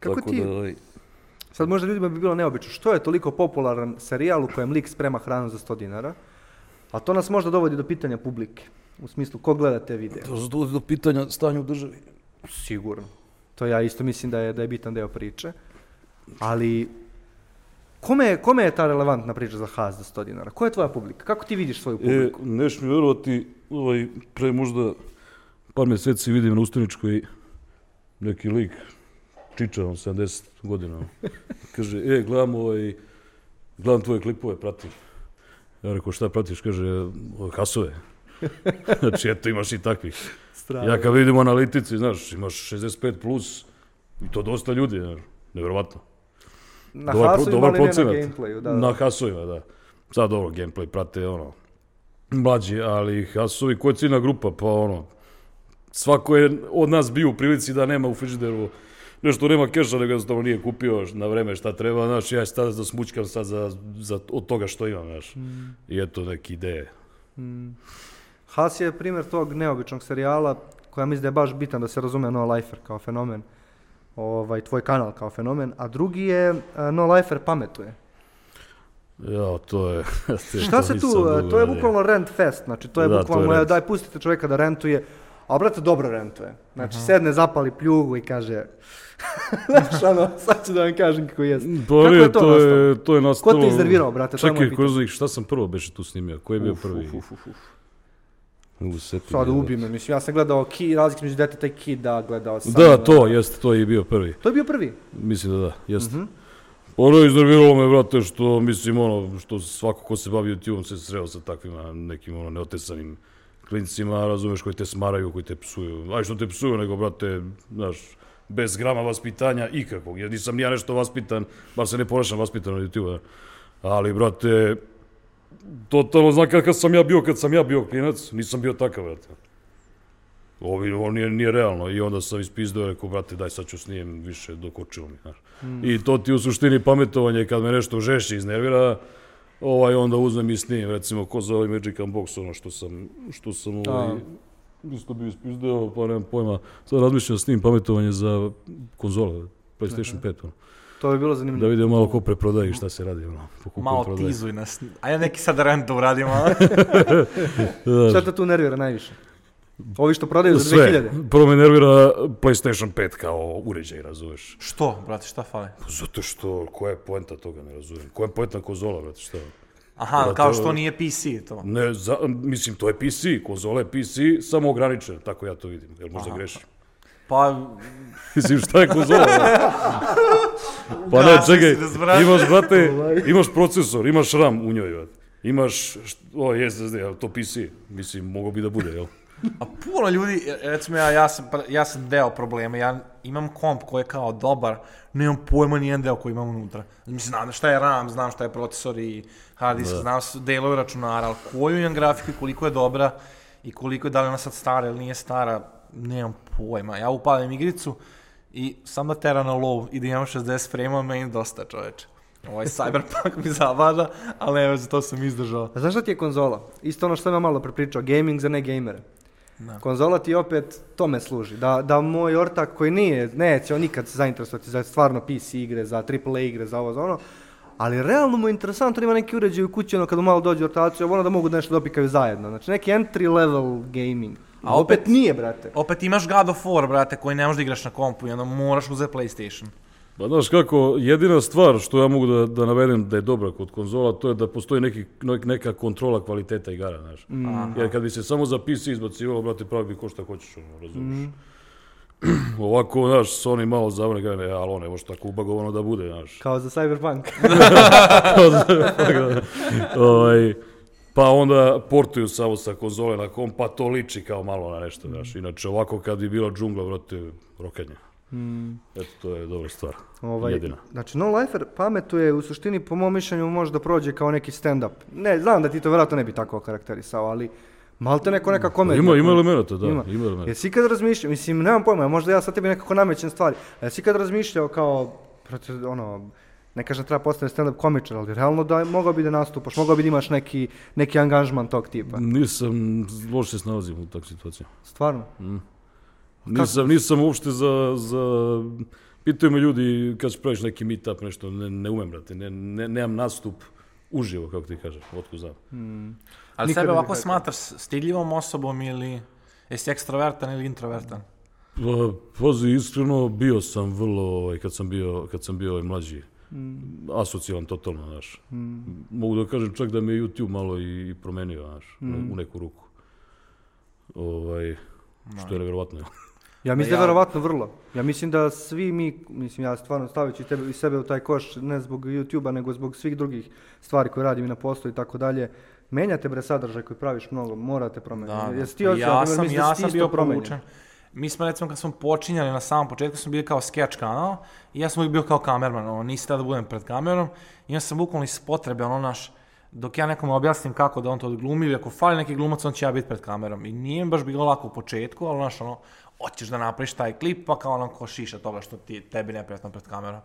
Kako Tako ti, da, ovaj, sad možda ljudima bi bilo neobično, što je toliko popularan serijal u kojem lik sprema hranu za 100 dinara, a to nas možda dovodi do pitanja publike. U smislu, ko gleda te videe? to do, do pitanja stanja u državi. Sigurno. To ja isto mislim da je, da je bitan deo priče. Ali, kome je, kome je ta relevantna priča za Haas za 100 dinara? Ko je tvoja publika? Kako ti vidiš svoju E, publiku? neš mi verovati, ovaj, pre možda par meseci vidim na Ustaničkoj neki lik, čiča, on 70 godina. Kaže, e, gledam ovaj, gledam tvoje klipove, pratim. Ja rekao, šta pratiš? Kaže, ove hasove. (laughs) znači, eto, imaš i takvih. Strava. Ja kad vidim analitici, znaš, imaš 65 plus, i to dosta ljudi, znaš, nevjerovatno. Na Dobar hasovima, dobar ne na procenat. gameplayu. Da, da. Na hasovima, da. Sad dobro, gameplay prate, ono, mlađi, ali hasovi, ko je ciljna grupa, pa ono, svako je od nas bio u prilici da nema u frižideru nešto nema keša, nego jednostavno nije kupio na vreme šta treba, znaš, ja sad da smućkam sad za, za, od toga što imam, znaš. I eto neke ideje. Has je primjer tog neobičnog serijala koja mislim da je baš bitan da se razume No Lifer kao fenomen. Ovaj, tvoj kanal kao fenomen. A drugi je uh, No Lifer pametuje. Ja, (laughs) to je... Šta se tu, dugo to je bukvalno rent fest, znači to je Da, to je bukvalno, rent. daj pustite čovjeka da rentuje, a brate dobro rentuje. Znači sedne, zapali pljugu i kaže, (laughs) znaš ono, sad ću da vam kažem kako jest. Pa Kako nije, je to to, je, to je nastalo... Ko te iznervirao, brate? To je moje Čekaj, ih, šta sam prvo beše tu snimio? Ko je bio Uf, prvi? uf, uf, uf, setim, Sad evo. ubi me, mislim, ja sam gledao ki, razlike među djeteta i kida, gledao sam. Da, to, jeste, to je bio prvi. To je bio prvi. Mislim da da, jeste. Mhm. Ono je iznerviralo me, brate, što, mislim, ono, što svako ko se bavi YouTube-om se sreo sa takvima nekim, ono, neotesanim klincima, razumeš, koji te smaraju, koji te psuju. Aj što te psuju, nego, brate, znaš, bez grama vaspitanja ikakvog, jer nisam ni ja nešto vaspitan, bar se ne ponašam vaspitano na YouTube-u, ali, brate, totalno znam kakav sam ja bio kad sam ja bio klinac, nisam bio takav, brate. Ovi, ovo nije, nije realno i onda sam ispizdao i rekao, brate, daj sad ću snijem više, dokočilo mi, znaš. I to ti u suštini pametovanje, kad me nešto žešće iznervira, ovaj, onda uzmem i snijem, recimo, ko za ovaj Magic Unbox, ono što sam, što sam ovaj, isto bio ispizdao, pa nemam pojma, sad razmišljam s njim pametovanje za konzole, PlayStation 5, ono. To bi bilo da zanimljivo. vidimo malo ko preprodaje i šta se radi, ono, Malo prodaje. tizuj nas. Ajde neki sad rent da uradimo. Da, (laughs) Šta te tu nervira najviše? Ovi što prodaju za Sve. 2000? Prvo me nervira PlayStation 5 kao uređaj, razumeš? Što, brate, šta fali? Zato što, koja je poenta toga, ne razumijem. Koja je poenta konzola, brate, šta? Aha, Brate, kao što nije PC to. Ne, za, mislim, to je PC, konzola je PC, samo ograničen, tako ja to vidim, jer možda Aha. grešim. Pa, Mislim, šta je konzola? brate? pa ne, čekaj, imaš, brate, imaš procesor, imaš RAM u njoj, brate. Imaš, o, SSD, to PC, mislim, mogo bi da bude, jel? a puno ljudi, recimo ja, ja, sam, ja sam deo problema, ja imam komp koji je kao dobar, nemam pojma nijedan deo koji imam unutra. Mislim, znam šta je RAM, znam šta je procesor i hard disk, znam s- delove računara, ali koju imam grafiku i koliko je dobra i koliko je, da li ona sad stara ili nije stara, nemam pojma. Ja upalim igricu i sam da tera na low i da imam 60 frame meni dosta čoveče. Ovaj Cyberpunk mi zabada, ali evo, za to sam izdržao. A znaš šta ti je konzola? Isto ono što sam malo prepričao, gaming za ne gamere. Da. Konzola ti opet tome služi, da, da moj ortak koji nije, neće on nikad se zainteresovati za stvarno PC igre, za AAA igre, za ovo, za ono, ali realno mu je interesantno, ima neki uređaj u kući, ono kada mu malo dođe ortacija, ono da mogu nešto dopikaju zajedno, znači neki entry level gaming. A opet, opet- nije, brate. Opet imaš God of War, brate, koji ne možeš da igraš na kompu i onda moraš uzeti PlayStation. Pa znaš kako, jedina stvar što ja mogu da, da navedem da je dobra kod konzola, to je da postoji neki, neka kontrola kvaliteta igara, znaš. Aha. Jer kad bi se samo za PC izbacivalo, brate, pravi bi ko šta hoćeš, ono, razumiješ. (clears throat) Ovako, znaš, Sony malo zavrne, kaže, ne, ali evo što tako ubagovano da bude, znaš. Kao za Cyberpunk. (laughs) ovaj, pa onda portuju samo sa konzole na komp, pa to liči kao malo na nešto, znaš. Inače, ovako kad bi bila džungla, brate, rokanje. Eto, to je dobra stvar. Ovaj, Jedina. Znači, No Lifer pametuje u suštini, po mom mišljenju, može da prođe kao neki stand-up. Ne, znam da ti to vjerojatno ne bi tako okarakterisao, ali malte neko neka komedija. Ima, ima elemenata, da, Ima. ima, elemenata. Jesi ikad razmišljao, mislim, nemam pojma, možda ja sad tebi nekako namećem stvari, a jesi ikad razmišljao kao, brate, ono, ne kažem da treba postati stand-up komičar, ali realno da mogao bi da nastupaš, mogao bi da imaš neki, neki angažman tog tipa. Nisam, loše se nalazim u takvoj situaciji. Stvarno? Nisam, nisam uopšte za, za... Pitaju me ljudi kad ćeš praviš neki meetup, nešto, ne, ne umem, brate, ne, ne, nemam nastup uživo, kako ti kažeš, otko znam. Ali Nikad sebe ovako smatraš stidljivom osobom ili jesi ekstrovertan ili introvertan? Pa, pazi, iskreno, bio sam vrlo, ovaj, kad sam bio, kad sam bio ovaj mlađi, asocijalan totalno, znaš. Mogu da kažem čak da me je YouTube malo i, i promenio, znaš, u neku ruku. Ovaj, što je nevjerovatno. Ja mislim da ja- je verovatno vrlo. Ja mislim da svi mi, mislim ja stvarno stavit tebe i sebe u taj koš, ne zbog YouTube-a, nego zbog svih drugih stvari koje radim i na poslu i tako dalje. Menjate bre sadržaj koji praviš mnogo, morate promeniti. Da, da. Jesi ti Pa osjećao, ja sam, da ja sam bio promenjen? Mi smo recimo kad smo počinjali na samom početku smo bili kao sketch kanal i ja sam uvijek bio kao kamerman, ono, nisi da budem pred kamerom i ja sam bukvalno iz potrebe, ono naš, dok ja nekom objasnim kako da on to odglumi ili ako fali neki glumac, on će ja biti pred kamerom. I nije mi baš bilo lako u početku, ali znaš, ono, hoćeš da napraviš taj klip, pa kao ono ko šiša toga što ti, tebi neprijatno pred kamerom.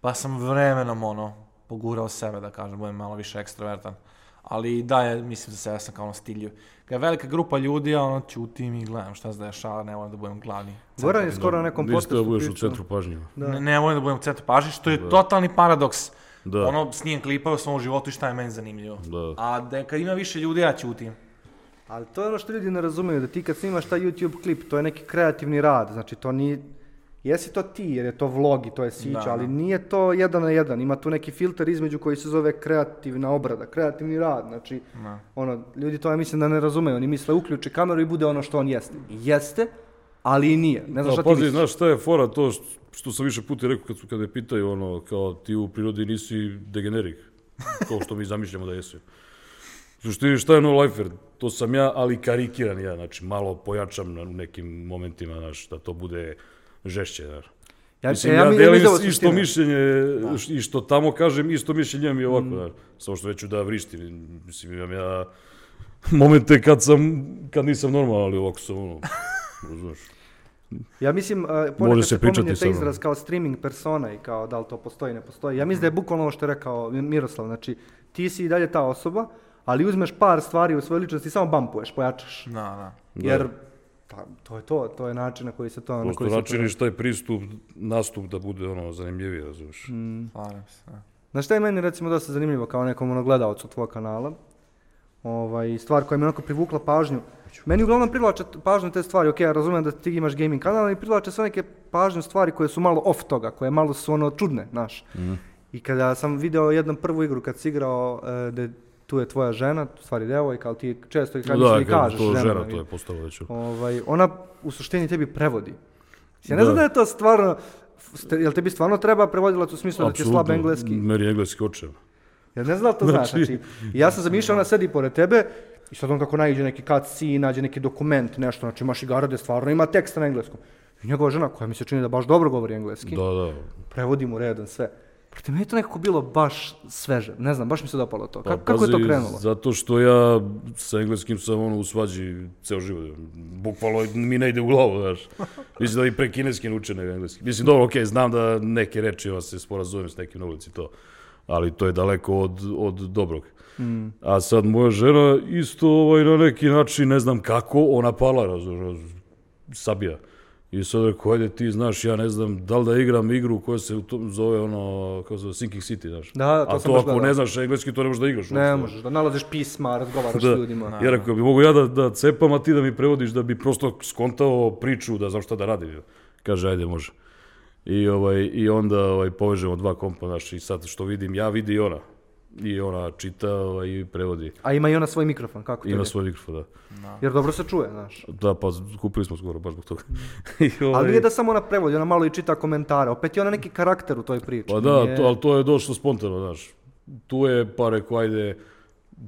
Pa sam vremenom, ono, pogurao sebe, da kažem, budem malo više ekstrovertan. Ali da je, mislim da se ja sam kao ono stilju. Kad je velika grupa ljudi, ja ono ćutim i gledam šta se dešava, ne volim da budem glavni. Goran je skoro na nekom Nisi da podcastu budeš u pričao. centru pažnje. Da. Ne, ne volim da budem u centru pažnje, što je totalni paradoks. Da. Ono, snijem klipove o svom životu i šta je meni zanimljivo. Da. A da, kad ima više ljudi, ja ćutim. Ali to je ono što ljudi ne razumiju, da ti kad snimaš taj YouTube klip, to je neki kreativni rad, znači to ni Jesi to ti, jer je to vlog i to je sića, Da, ali da. nije to jedan na jedan, ima tu neki filter između koji se zove kreativna obrada, kreativni rad, znači, Da. ono, ljudi to ja mislim da ne razumeju, oni misle uključi kameru i bude ono što on jeste. Jeste, ali i nije, ne znam Da, šta ti pazi, misliš. znaš šta je fora to što, što sam više puta rekao kad, su- kad me pitaju ono, kao ti u prirodi nisi degenerik, kao što mi zamišljamo da jesu. Suštini šta je no lifer? To sam ja, ali karikiran ja, znači malo pojačam na nekim momentima, znaš, da to bude žešće, znaš. Ja, Mislim, e, ja, mi- delim mislim da isto mišljenje i što tamo kažem, isto mišljenje imam i ovako, znaš. Samo što neću da vrištim, mislim, imam ja momente kad sam, kad nisam normalan, ali ovako sam ono, (laughs) razumeš. Ja mislim, uh, ponekad se se pominje taj izraz kao streaming persona i kao da li to postoji, ne postoji. Ja mislim da je bukvalno ovo što je rekao Miroslav, znači ti si i dalje ta osoba, ali uzmeš par stvari u svojoj ličnosti i samo bampuješ, pojačaš. Da, da. Da. Jer pa, to je to, to je način na koji se to... na Prosto koji se to- načiniš taj pristup, nastup da bude ono zanimljiviji, razumiješ. Mm. Slažem se. da. Znaš šta je meni recimo dosta zanimljivo kao nekom ono gledalcu tvojeg kanala? Ovaj, stvar koja mi onako privukla pažnju. Meni uglavnom privlače pažnju te stvari, ok, ja razumijem da ti imaš gaming kanal, ali privlače sve neke pažnju stvari koje su malo off toga, koje malo su ono čudne, znaš. Mhm. I kada sam video jednu prvu igru kad si igrao, e, da tu je tvoja žena, stvari devojka, ali ti često kad Da, kad kažeš to žena, to je postalo već. Ovaj, ona u suštini tebi prevodi. Ja ne Da. znam da je to stvarno, jel tebi stvarno treba prevodilac u smislu da ti je slab engleski? Meni je engleski oče. Ja ne znam da to znaš, Znači- znači, ja sam zamišljao, ona sedi pored tebe i sad on kako naiđe neki cutscene, nađe neki dokument, nešto, znači imaš igara gde stvarno ima teksta na engleskom. I njegova žena, koja mi se čini da baš dobro govori engleski, Da, da. prevodi mu redom sve. Protiv meni je to nekako bilo baš sveže, ne znam, baš mi se dopalo to. Pa, Kako, kako je to krenulo? Zato što ja sa engleskim sam ono u svađi ceo život. Bukvalno mi ne ide u glavu, znaš. Mislim da i pre kineski nauče nego engleski. Mislim, dobro, okej, znam da neke reči vas se sporazumijem s nekim na ulici to. Ali to je daleko od, od dobrog. Mm. A sad moja žena isto ovaj, na neki način, ne znam kako, ona pala, razumiješ, sabija. I sad rekao, ajde ti znaš, ja ne znam, da li da igram igru koja se u tom zove ono, kako se zove, Sinking City, znaš. Da, da, to A to ako gledao. ne znaš engleski, to ne možeš da igraš. Ne uopšte. možeš, da nalaziš pisma, razgovaraš Da. s ljudima. Ja rekao bi, mogu ja da, da cepam, a ti da mi prevodiš da bi prosto skontao priču, da znam šta da radim. Kaže, ajde, može. I, ovaj, i onda ovaj, povežemo dva kompa, znaš, i sad što vidim, ja vidi i ona. I ona čita ovaj, i prevodi. A ima i ona svoj mikrofon, kako to Ima je? svoj mikrofon, da. Jer dobro se čuje, znaš. Da, pa kupili smo skoro baš zbog toga. (laughs) I, ovaj, Ali nije da samo ona prevodi, ona malo i čita komentare. Opet je ona neki karakter u toj priči. Pa da, Nije- to, ali to je došlo spontano, znaš. Tu je, pa rekao, ajde,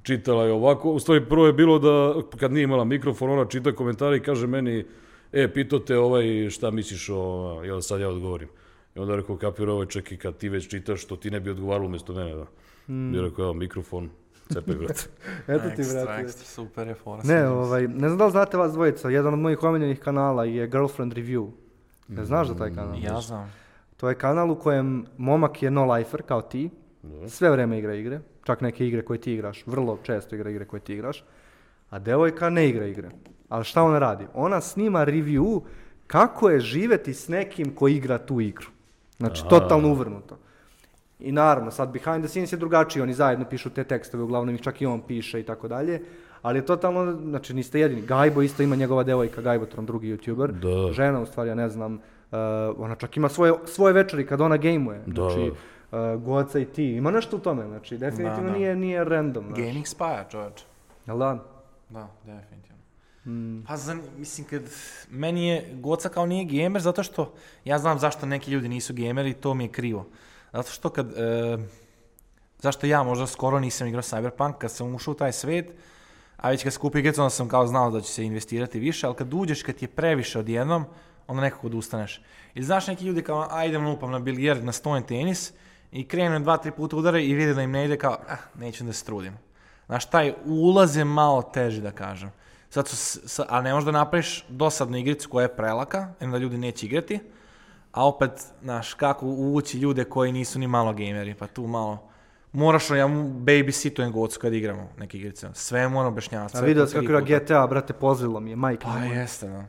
čitala je ovako. U stvari, prvo je bilo da, kad nije imala mikrofon, ona čita komentare i kaže meni, e, pitao te ovaj, šta misliš o, jel sad ja odgovorim. I onda rekao, kapira ovaj čak i kad ti već čitaš, što ti ne bi odgovaralo umjesto mene, da. Mm. I rekao, evo, mikrofon, cepaj, brate. (laughs) Eto ti, Ekstra, brate. ekstra, super je fora. Ne, ovaj, ne znam da li znate vas dvojica, jedan od mojih omiljenih kanala je Girlfriend Review. Ne znaš za taj kanal? Ja znam. To je kanal u kojem momak je no-lifer, kao ti, sve vreme igra igre, čak neke igre koje ti igraš, vrlo često igra igre koje ti igraš, a devojka ne igra igre. Ali šta ona radi? Ona snima review kako je živeti s nekim ko igra tu igru. Znači, totalno uvrnuto. I naravno, sad behind the scenes je drugačiji, oni zajedno pišu te tekstove, uglavnom ih čak i on piše i tako dalje, ali je totalno, znači niste jedini. Gajbo isto ima njegova devojka, Gajbotron, drugi youtuber, Da. žena u stvari, ja ne znam, uh, ona čak ima svoje, svoje večeri kad ona gejmuje, Da. znači, uh, Goca i ti, ima nešto u tome, znači, definitivno Da, da. Nije, nije random, znači. Gaming Spire, čovječ. Jel da? Da, definitivno. Pa za, mislim, kad, meni je Goca kao nije gamer zato što ja znam zašto neki ljudi nisu gameri, to mi je krivo. Zato što kad, e, zašto ja možda skoro nisam igrao Cyberpunk, kad sam ušao u taj svet, a već kad se kupi igricu, onda sam kao znao da će se investirati više, ali kad uđeš, kad ti je previše odjednom, onda nekako odustaneš. Ili znaš neki ljudi kao, ajdem lupam na bilijard, na stojen tenis, i krenu dva, tri puta udare i vide da im ne ide kao, ah, neću da se trudim. Znaš, taj ulaz je malo teži, da kažem. Sad su, a ne možeš da napraviš dosadnu igricu koja je prelaka, i onda ljudi neće igrati, a opet, znaš, kako uvući ljude koji nisu ni malo gameri, pa tu malo, moraš, ja babysitujem gocu kad igramo neke igrice, sve moram objašnjavati. A vidio kako igra. GTA, brate, pozlilo mi je, majke. Pa jeste, da.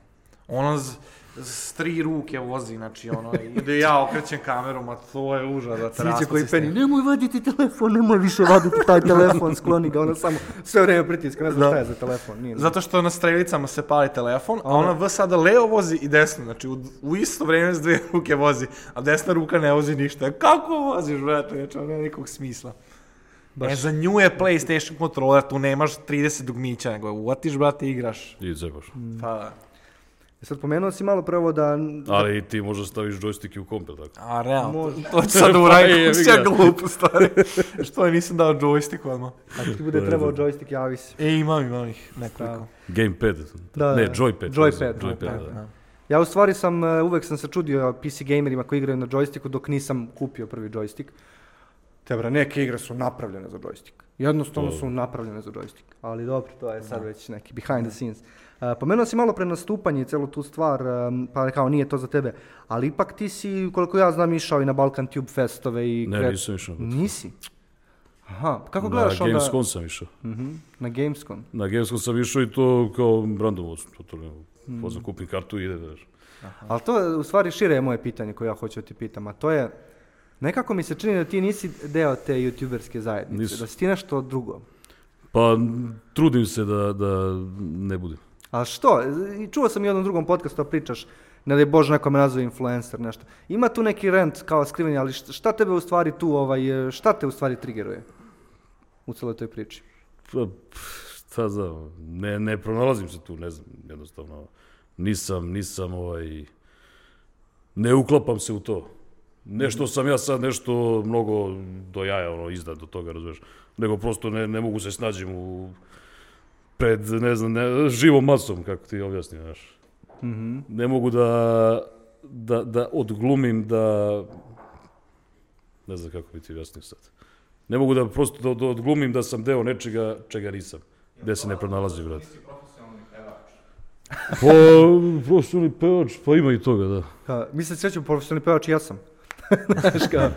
Ono z, s tri ruke vozi, znači ono, ide ja okrećem kameru, ma to je užas, da te raspusti koji peni, nemoj vaditi telefon, nemoj više vaditi taj telefon, skloni ga, ono samo sve vrijeme pritiska, ne znam Da. šta je za telefon. Nije, Zato što na strelicama se pali telefon, a ona V sada levo vozi i desno, znači u, u isto vrijeme s dvije ruke vozi, a desna ruka ne vozi ništa. Kako voziš, brate, znači ono nema nikog smisla. E, za nju je PlayStation kontroler, tu nemaš 30 dugmića, nego uvatiš, brate, i igraš. I. Mm. Pa, da. E Sad pomenuo si malo prvo da... Ali i ti možda staviš joystick i u komp, jel tako? a realno, Može. to, ću sad (laughs) Pa kako ga. ja glupo, stari. Što je nisam dao joystick odmah. Ako ti bude trebao joystick, javi se. E, imam, imam ih nekoliko. Gamepad. Da, ne, da. joypad. Joypad, joypad, joypad, da. Ja u stvari sam, e, uvek sam se čudio PC gamerima koji igraju na joysticku dok nisam kupio prvi joystick. Te bre, neke igre su napravljene za joystick. Jednostavno To- su napravljene za joystick. Ali dobro, to je sad već neki behind the scenes. Uh, pomenuo si malo pre nastupanje i celu tu stvar, um, pa kao nije to za tebe. Ali ipak ti si, koliko ja znam, išao i na Balkan Tube festove i... Ne, kre- nisam išao. Nisi? Aha, kako Na gledaš onda... Gamescom sam išao. Mhm, na Gamescom. Na Gamescom sam išao i to kao randomovac. To, to, ne, Mm. pozvam, kupim kartu i ide, znaš. Ali to je u stvari šire je moje pitanje koje ja hoću da ti pitam, a to je, nekako mi se čini da ti nisi deo te youtuberske zajednice, Nisam. da si ti nešto drugo. Pa trudim se da, da ne budem. A što? I čuo sam i u jednom drugom podcastu da pričaš, ne da je Bože neko me nazove influencer, nešto. Ima tu neki rent kao skrivanje, ali šta, tebe u stvari tu, ovaj, šta te u stvari triggeruje u celoj toj priči? Pa, šta znam, ne, ne pronalazim se tu, ne znam, jednostavno. Nisam, nisam ovaj, ne uklapam se u to. Nešto sam ja sad nešto mnogo do jaja, ono, iznad do toga, razumiješ. Nego prosto ne, ne mogu se snađem u, pred, ne znam, ne, živom masom, kako ti objasnim, znaš. Mhm. Ne mogu da, da, da odglumim da, ne znam kako bi ti objasnio sad. Ne mogu da prosto da, da odglumim da sam deo nečega čega nisam. Gde se ne pronalazi, brate. Pa, profesionalni pevač, pa ima i toga, da. Ka, mi se srećemo profesionalni pevač i ja sam. (laughs) Znaš kao,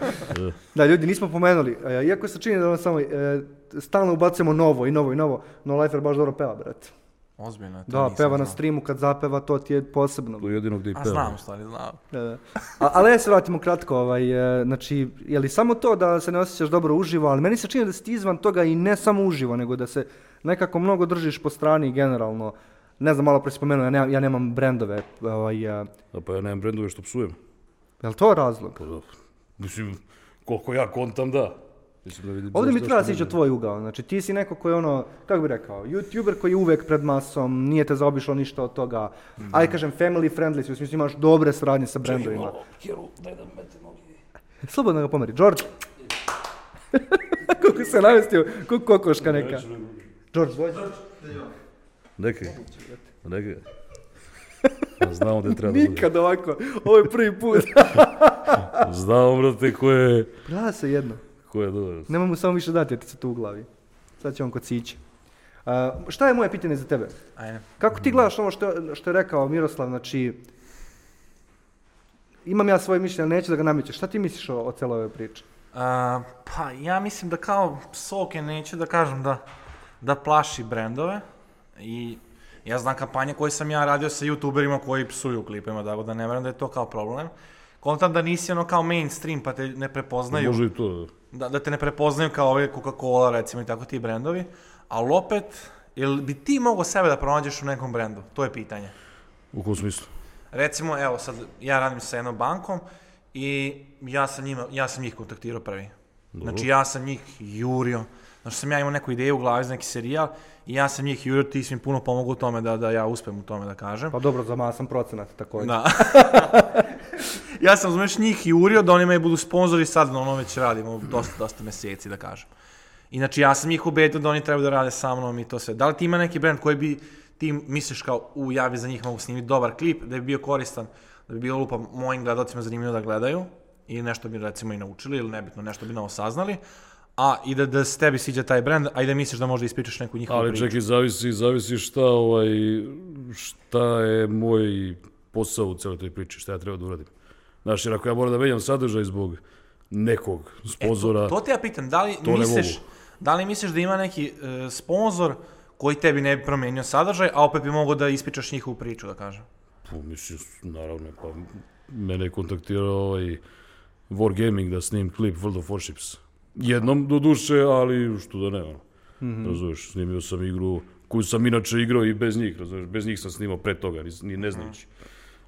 da, ljudi, nismo pomenuli, e, iako se čini da ono samo, e, stalno ubacujemo novo i novo i novo, no Lifer baš dobro peva, brate. Ozbiljno, to Da, nisam peva na znao. streamu kad zapeva, to ti je posebno. To je jedino gde i A peva. znam, u stvari, znam. Da, da. A, ali ja se vratimo kratko, ovaj, e, znači, je li samo to da se ne osjećaš dobro uživo, ali meni se čini da si ti izvan toga i ne samo uživo, nego da se nekako mnogo držiš po strani generalno. Ne znam, malo pre si spomenuo, ja, nemam, ja nemam brendove, ovaj, e, A pa ja nemam brendove što psujem. Je li to razlog? Pa da, mislim, koliko ja kontam, da. Mislim da vidim Ovdje mi treba u znam. tvoj ugao, znači ti si neko koji je ono, kako bi rekao, youtuber koji je uvek pred masom, nije te zaobišlo ništa od toga, aj kažem family friendly, si, u smislu imaš dobre saradnje sa brendovima. Hero, daj da mete noge. Slobodno ga pomeri, George! (laughs) Kako se navestio, kako kokoška neka. George, dođi. Neki. Neki. (laughs) Znamo da treba da bude. Nikad ovako, ovo je prvi put. (laughs) Znamo, brate, ko je, Gleda se jedno. ko je dobro. Nemoj mu samo više dati, jer ti se tu u glavi. Sad će on kod sići. A, šta je moje pitanje za tebe? Ajde. Kako ti gledaš ovo što, što je rekao Miroslav, znači, imam ja svoje mišljenje, ali neću da ga namećeš. Šta ti misliš o, o celoj ovoj priči? A, pa ja mislim da kao Soke neće da kažem da, da plaši brendove i ja znam kampanje koje sam ja radio sa youtuberima koji psuju u klipima, tako da ne verujem da je to kao problem. Kontam da nisi ono kao mainstream pa te ne prepoznaju, Može i to. da, da te ne prepoznaju kao ove Coca-Cola recimo i tako ti brendovi, ali opet, jel bi ti mogao sebe da pronađeš u nekom brendu? To je pitanje. U kom smislu? Recimo, evo sad, ja radim sa jednom bankom i ja sam, njima, ja sam njih kontaktirao prvi. Znači ja sam njih jurio, Znači sam ja imao neku ideju u glavi za neki serijal i ja sam njih jurio, ti si mi puno pomogao u tome da, da ja uspem u tome da kažem. Pa dobro, za masan procenat također. Da. (laughs) ja sam, znaš, njih jurio da oni me budu sponzori, sad na ono već radimo dosta, dosta meseci, da kažem. Inači, ja sam ih ubedio da oni trebaju da rade sa mnom i to sve. Da li ti ima neki brand koji bi ti misliš kao, u, ja bi za njih mogu snimiti dobar klip, da bi bio koristan, da bi bilo lupa mojim gledalcima zanimljivo da gledaju i nešto bi recimo i naučili ili nebitno, nešto bi novo saznali, a i da, da se tebi sviđa taj brand, a i da misliš da možda ispričaš neku njihovu Ali priču. čekaj, zavisi, zavisi šta, ovaj, šta je moj posao u celoj toj priči, šta ja treba da uradim. Znaš, jer ako ja moram da menjam sadržaj zbog nekog sponzora, E, to, to te ja pitam, da li misliš, da li misliš da ima neki e, sponsor koji tebi ne bi promenio sadržaj, a opet bi mogao da ispričaš njihovu priču, da kažem. pa, mislim, naravno, pa mene je kontaktirao ovaj Wargaming da snim klip World of Warships. Jednom do duše, ali što da ne, ono. Razumeš, snimio sam igru koju sam inače igrao i bez njih, razumeš, bez njih sam snimao pre toga, ni, ni ne znajući.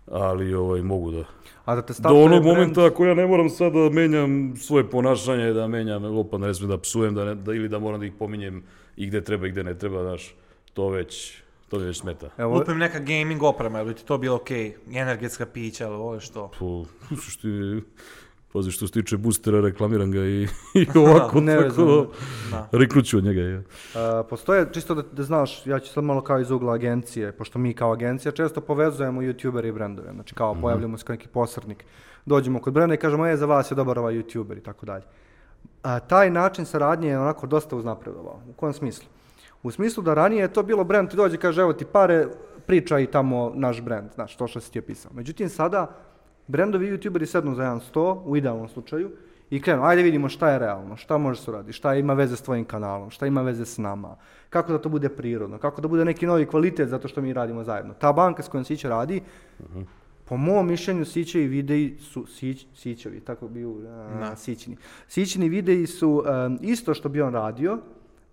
Ali ovaj, mogu da, A da te Do onog brand- momenta ako ja ne moram sad da menjam svoje ponašanje, da menjam, opa, ne smijem da psujem, da, ne, da, ili da moram da ih pominjem i gde treba i gde ne treba, znaš, to već, to mi već smeta. Evo, Lupim neka gaming oprema, ili ti to bilo okej, energetska pića, ali voliš to. Po, u suštini, pazi što se tiče boostera, reklamiram ga i, (laughs) i ovako, Ne tako vezano. da, riknuću od njega. Je. a, postoje, čisto da, da znaš, ja ću sad malo kao iz ugla agencije, pošto mi kao agencija često povezujemo youtubere i brendove, znači kao pojavljamo se kao neki posrednik. Dođemo kod brenda i kažemo, e, za vas je dobar ovaj youtuber i tako dalje. A, taj način saradnje je onako dosta uznapredovao. U kojem smislu? U smislu da ranije je to bilo brend, ti dođe i kaže, evo ti pare, pričaj tamo naš brend, znaš, to što si ti je pisao. Međutim, sada brendovi i youtuberi sednu za jedan sto, u idealnom slučaju, i krenu, ajde vidimo šta je realno, šta može se uraditi, šta ima veze s tvojim kanalom, šta ima veze s nama, kako da to bude prirodno, kako da bude neki novi kvalitet zato što mi radimo zajedno. Ta banka s kojom Sića radi, po mom mišljenju Sićevi videi su, Sić, Sićevi, tako bi u, a, Da. Sićini. Sićini videi su em, isto što bi on radio,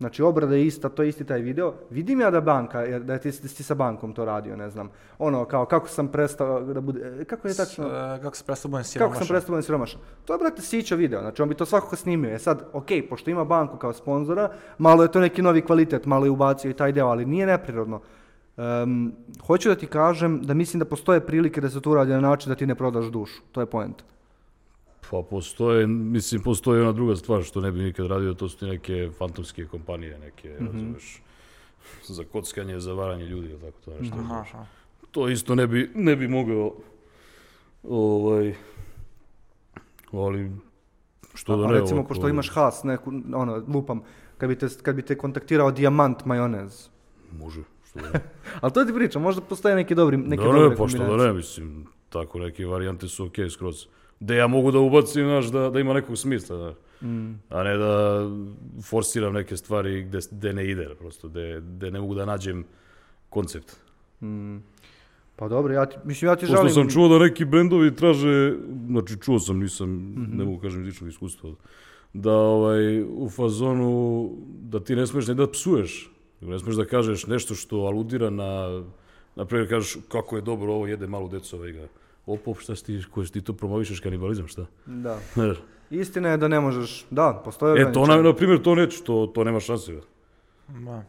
znači obrada je ista, to je isti taj video. Vidim ja da banka, jer da ti, da si sa bankom to radio, ne znam. Ono, kao kako sam prestao da bude, e, kako je tačno? S- e, kako se prestao budem Kako sam siromašan. prestao budem siromašan? To je, brate, Sića video, znači on bi to svakako snimio. E sad, ok, pošto ima banku kao sponzora, malo je to neki novi kvalitet, malo je ubacio i taj deo, ali nije neprirodno. Em, hoću da ti kažem da mislim da postoje prilike da se to uradi na način da ti ne prodaš dušu. To je point. Pa postoje, mislim, postoji ona druga stvar što ne bi nikad radio, to su neke fantomske kompanije, neke, razumeš, za kockanje, za varanje ljudi, ili tako to nešto. Aha, aha. To isto ne bi, ne bi mogao, ovaj, ali, što da ne, recimo, ovako, pošto imaš has, neku, ono, lupam, kad bi te, kad bi te kontaktirao dijamant majonez. Može, što da ne. (laughs) Ali to ti pričam, možda postoje neki dobri, neke da dobre ne, pa što da kombinacije. ne, mislim, tako neke varijante su okej skroz. Da ja mogu da ubacim, znaš, da, da ima nekog smisla, znaš. Mm. A ne da forsiram neke stvari gde, gde ne ide, prosto, gde, gde ne mogu da nađem koncept. Mm. Pa dobro, ja ti, mislim, ja ti Pošto žalim... sam čuo da neki brendovi traže, znači čuo sam, nisam, Mhm. ne mogu kažem iz ličnog iskustva, da ovaj, u fazonu, da ti ne smeš ne da psuješ, ne smeš da kažeš nešto što aludira na, na primjer kažeš kako je dobro ovo, jede malu decu ovaj ga. Opop, šta si ti, koji ti to promovišeš kanibalizam, šta? Da. Istina je da ne možeš, da, postoje e, to na, na primjer, to neću, to, to nema šanse. Da.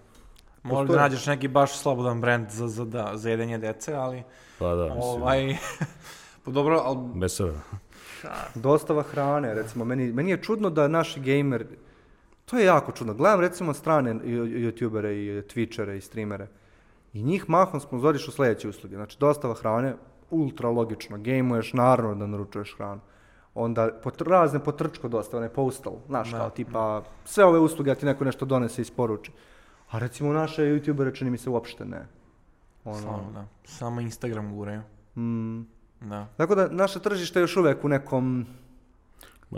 Možda Postoje. nađeš neki baš slobodan brand za, za, da, za jedenje dece, ali Pa da, mislim, ovaj, (laughs) pa dobro, ali mesara. Dostava hrane, recimo, meni, meni je čudno da naši gamer, to je jako čudno. Gledam recimo strane youtubere i twitchere i streamere i njih mahom sponzorišu sljedeće usluge. Znači, dostava hrane, ultra logično, gejmuješ, naravno da naručuješ hranu. Onda pot, razne potrčko dostave, ne postal, znaš, Da. kao tipa, sve ove usluge, a ti neko nešto donese i isporuči. A recimo naše youtubere čini mi se uopšte ne. Ono, stvarno, da. Samo Instagram guraju. mm, Da. tako da naše tržište je još uvek u nekom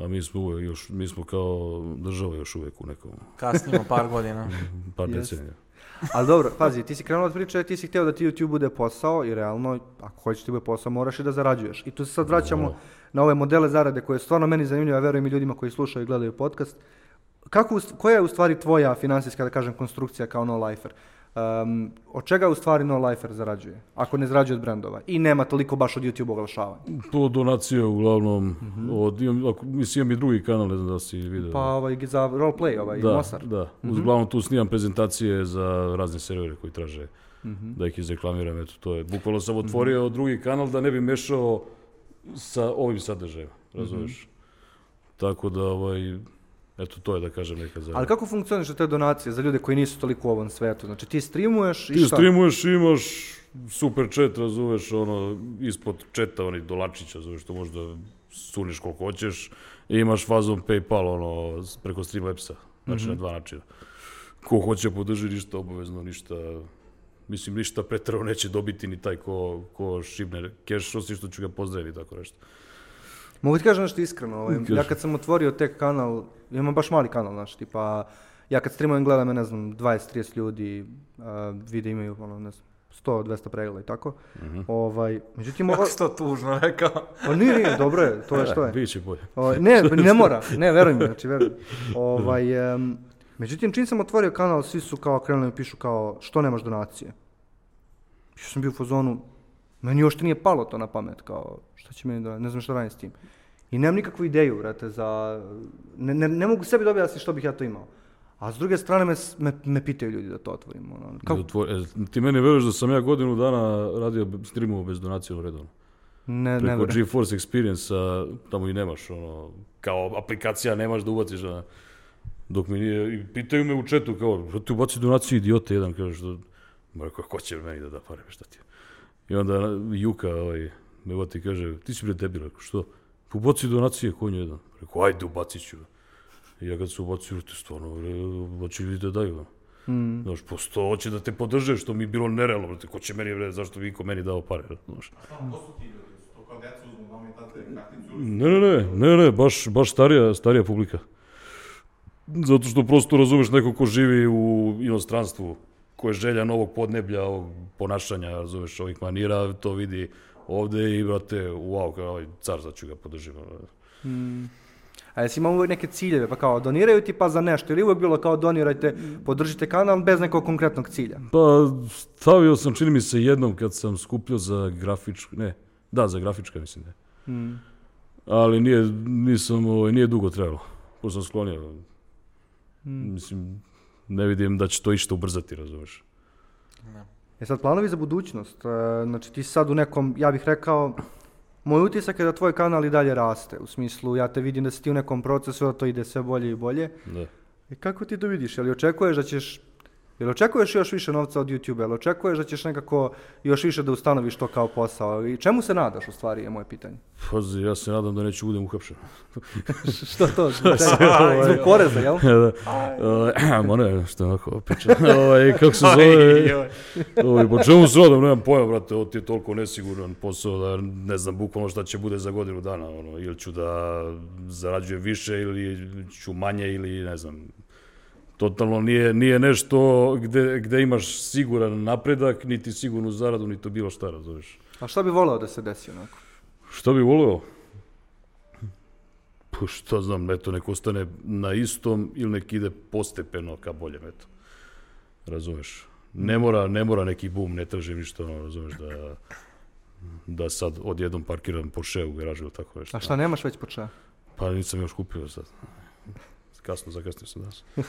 A mi smo uvek još, mi smo kao država još uvek u nekom Kasnimo par godina. (laughs) par decenija. Ali dobro, pazi, ti si krenuo od priče, ti si htio da ti YouTube bude posao i realno, ako hoćeš ti bude posao, moraš i da zarađuješ. I tu se sad vraćamo O. na ove modele zarade koje su stvarno meni zanimljive, a verujem i ljudima koji slušaju i gledaju podcast. Kako, koja je u stvari tvoja finansijska, da kažem, konstrukcija kao no lifer? Um, od čega u stvari No Lifer zarađuje? Ako ne zarađuje od brendova i nema toliko baš od YouTube oglašavanja. To donacije uglavnom, od, imam, ako, mislim imam i drugi kanal, ne znam da si vidio. Pa ovaj, za roleplay, ovaj, da, Mosar. da. Uglavnom tu snimam prezentacije za razne servere koji traže da ih izreklamiram. Eto, to je. Bukvalno sam otvorio drugi kanal da ne bi mešao sa ovim sadržajem, razumiješ? Tako da, ovaj, eto, to je da kažem neka za... Ali kako funkcionišu te donacije za ljude koji nisu toliko u ovom svetu? Znači ti streamuješ i Ti šta? streamuješ, imaš super chat, razumeš, ono, ispod četa onih dolačića, razumeš, to možda suniš koliko hoćeš, i imaš fazom Paypal, ono, preko Streamlabsa, znači na dva načina. Ko hoće podrži ništa obavezno, ništa, mislim, ništa pretrano neće dobiti ni taj ko, ko šibne keš, osim što ću ga pozdraviti, tako nešto. Mogu ti kažem nešto iskreno, ovaj, ja kad sam otvorio tek kanal, ja imam baš mali kanal, znaš, tipa, ja kad streamujem gleda me, ne znam, 20-30 ljudi, a, vide imaju, ono, ne znam, 100-200 pregleda i tako. Ovaj, međutim, o, Kako si to tužno rekao? o, nije, nije, dobro je, to je što je. Biće bolje. Ovaj, ne, (laughs) ne mora, ne, veruj mi, znači veruj. (laughs) Ovaj, em, međutim, čim sam otvorio kanal, svi su kao krenuli mi pišu kao, što nemaš donacije? Ja sam bio u fazonu, meni još nije palo to na pamet, kao, šta će meni da, ne znam šta radim s tim. I nemam nikakvu ideju, brate, za, ne, ne, ne mogu sebi da objasniti što bih ja to imao. A s druge strane me, me, me pitaju ljudi da to otvorim. Ono, kako, Da tvoj- e, ti meni veruješ da sam ja godinu dana radio streamovao bez donacije redovno? ne, ne, preko. GeForce Experience-a, tamo i nemaš, ono, kao aplikacija nemaš da ubaciš, a, dok mi nije, i pitaju me u četu, kao, što ti ubaci donaciju idiote jedan, kaže, što, ma ko će meni da da pare, šta ti je? I onda Juka, ovaj, me uvati i kaže, ti si bre debil, rekao, što? Pa ubaci donacije konju jedan. Rekao, ajde, ubacit ću. I ja kad se ubacio, te stvarno, hoće ljudi da daju. Mm. Znaš, posto hoće da te podrže, što mi je bilo nerealno, brate, ko će meni, bre, zašto bi ko meni dao pare, znaš. Ne, ne, ne, ne, ne, baš, baš starija, starija publika. Zato što prosto razumeš neko ko živi u inostranstvu, ko je želja novog podneblja, ovog ponašanja, razumeš, ovih manira, to vidi ovde i, brate, wow, kao ovaj car, sad ću ga podržim. ono. A jesi imao uvijek neke ciljeve, pa kao doniraju ti pa za nešto, ili uvijek bilo kao donirajte, podržite kanal bez nekog konkretnog cilja? Pa, stavio sam, čini mi se, jednom kad sam skupljao za grafičku, ne, da, za grafička, mislim, ne. Mm. Ali nije, nisam, ovaj, nije dugo trebalo. Pošto sam sklonio. Mm. Mislim, ne vidim da će to išta ubrzati, razumeš. E sad, planovi za budućnost, e, znači ti sad u nekom, ja bih rekao, moj utisak je da tvoj kanal i dalje raste, u smislu ja te vidim da si ti u nekom procesu, da to ide sve bolje i bolje. Da. I kako ti to vidiš? Jel očekuješ da ćeš, jel očekuješ još više novca od YouTube, jel očekuješ da ćeš nekako još više da ustanoviš to kao posao? I čemu se nadaš u stvari je moje pitanje? Pazi, ja se nadam da neću budem uhapšen. (laughs) Što to? (laughs) Zbog, čega? Zbog poreza, jel? (laughs) da. Uh, (clears throat) ma ne, što je onako ovaj, kako se zove? ovaj, po čemu se nadam, nemam pojma, brate, ovo ti je toliko nesiguran posao da ne znam bukvalno šta će bude za godinu dana, ono, ili ću da zarađujem više ili ću manje ili ne znam. Totalno nije, nije nešto gde, gde imaš siguran napredak, niti sigurnu zaradu, niti bilo šta, razumiješ. A šta bi voleo da se desi onako? Šta bi voleo? Pa šta znam, eto, nek ostane na istom ili nek ide postepeno ka boljem, eto. Razumeš? Ne mora, ne mora neki bum, ne traži ništa, ono, razumeš, da, da sad odjednom parkiram Porsche u garažu ili tako nešto. A šta nemaš već počeo? Pa nisam još kupio sad. Kasno, zakasnio sam danas. (laughs)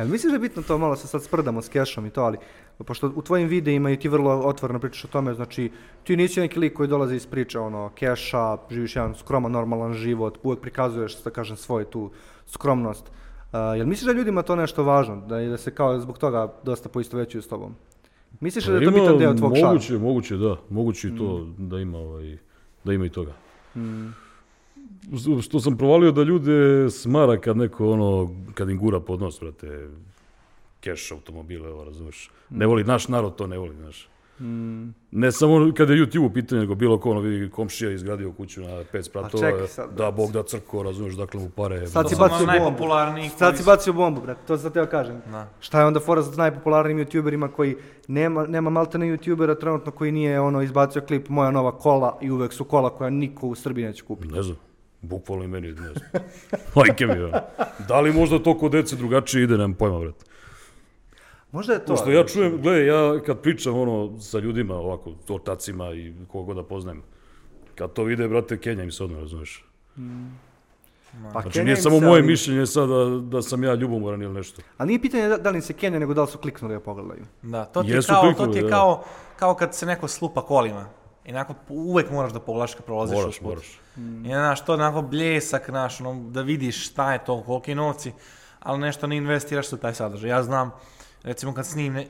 Jel misliš da je bitno to malo se sad sprdamo s kešom i to, ali pošto u tvojim videima i ti vrlo otvoreno pričaš o tome, znači ti nisi neki lik koji dolazi iz priče, ono, keša, živiš jedan skroman, normalan život, uvek prikazuješ, da kažem, svoju tu skromnost. Uh, jel misliš da je ljudima to nešto važno, da, da se kao zbog toga dosta poistovećuju s tobom? Misliš da je to Pa bitan deo tvog šarma? Moguće, moguće, da. Moguće i to da ima, ovaj, da ima i toga. Mm. Što- sam provalio da ljude smara kad neko ono, kad im gura pod nos, brate, keš automobile, ovo, razumeš. Ne voli, naš narod to ne voli, znaš. Mm. Ne samo kad je YouTube u pitanju, nego bilo ko, ono, vidi komšija izgradio kuću na pet spratova, čekaj sad, da. Bog da crko, razumeš, dakle mu pare. Sad si bacio bombu. Sad koji si bacio bombu, brate, to sam teo kažem. Da. Šta je onda fora sa najpopularnijim youtuberima koji nema, nema maltene youtubera trenutno koji nije ono izbacio klip moja nova kola i uvek su kola koja niko u Srbiji neće kupiti. Ne znam, bukvalno i meni, ne znam. (laughs) Majke mi, ono. Da li možda to kod dece drugačije ide, nemam pojma, brate. Možda je to. Pošto ja čujem, gledaj, ja kad pričam ono sa ljudima, ovako, ortacima i koga da poznajem, kad to vide, brate, Kenja im se odmah, razumeš. Pa Znači, Kenja nije samo se, moje ali- mišljenje sad da, da sam ja ljubomoran ili nešto. Ali nije pitanje da, da li im se Kenja, nego da li su kliknuli da pogledaju. Da, to ti je, Jesu kao, to kliknuli, ti je da. kao, kao kad se neko slupa kolima. I onako uvek moraš da pogledaš kad prolaziš Moraš, uz put. moraš. I znaš, to je onako bljesak, znaš, ono, da vidiš šta je to, koliki novci, ali nešto ne investiraš se u taj sadržaj. Ja znam, recimo kad snimne,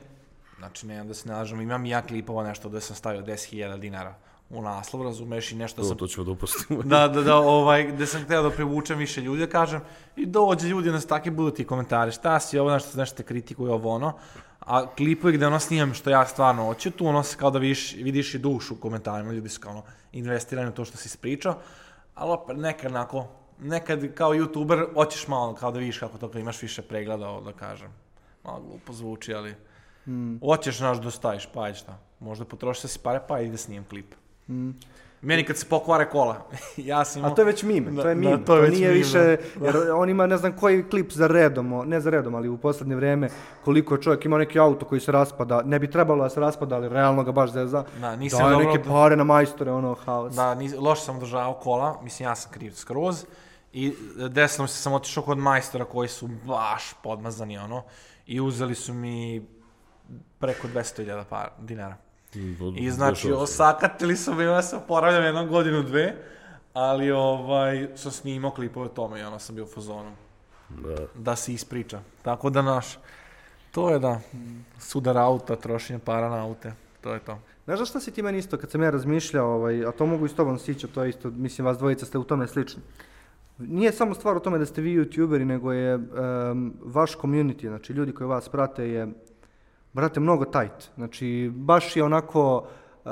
znači nemam da se ne lažem, imam ja klipova nešto da sam stavio 10.000 dinara u naslov, razumeš, i nešto To, sam to ćemo da upustimo. da, da, da, ovaj, gde sam hteo da privučem više ljudi, da kažem, i dođe ljudi, nas taki budu ti komentari, šta si ovo, nešto, nešto te kritikuju, ovo, ono, a klipovi gde ono snimam što ja stvarno hoću, tu ono se kao da vidiš, vidiš i dušu u komentarima, ljudi su kao ono, investirani u to što si ispričao, ali opet nekad onako, nekad kao youtuber hoćeš malo kao da vidiš kako to kad imaš više pregleda, ovo da kažem, malo glupo zvuči, ali hoćeš znaš da staviš, pa ajde šta, možda potrošiš se si pare, pa ajde da snijem klip. Meni kad se pokvare kola, (laughs) ja sam A imao... to je već mime, Da, to je da, mime. to to, je već nije mime, više, da. jer on ima ne znam koji klip za redom, ne za redom, ali u posljednje vrijeme koliko je čovjek imao neki auto koji se raspada, ne bi trebalo da se raspada, ali realno ga baš zeza. Da, nisam Daje dobro- neke pare na majstore, ono, haos. Da, nis, loše sam održavao kola, mislim ja sam kriv skroz. I e, desilo mi se sam otišao kod majstora koji su baš podmazani ono i uzeli su mi preko 200.000 par, dinara. I znači osakatili su me, ja se oporavljam jednom godinu, dve, ali ovaj, sam snimao klipove o tome i ono sam bio u fazonu Da. da se ispriča. Tako da naš, to je da, sudar auta, trošenje para na aute, to je to. Znaš za šta si ti meni isto, kad sam ja razmišljao, ovaj, a to mogu i s tobom sići, to je isto, mislim, vas dvojica ste u tome slični. Nije samo stvar u tome da ste vi youtuberi, nego je em, vaš community, znači ljudi koji vas prate je, brate, mnogo tight. Znači, baš je onako, e,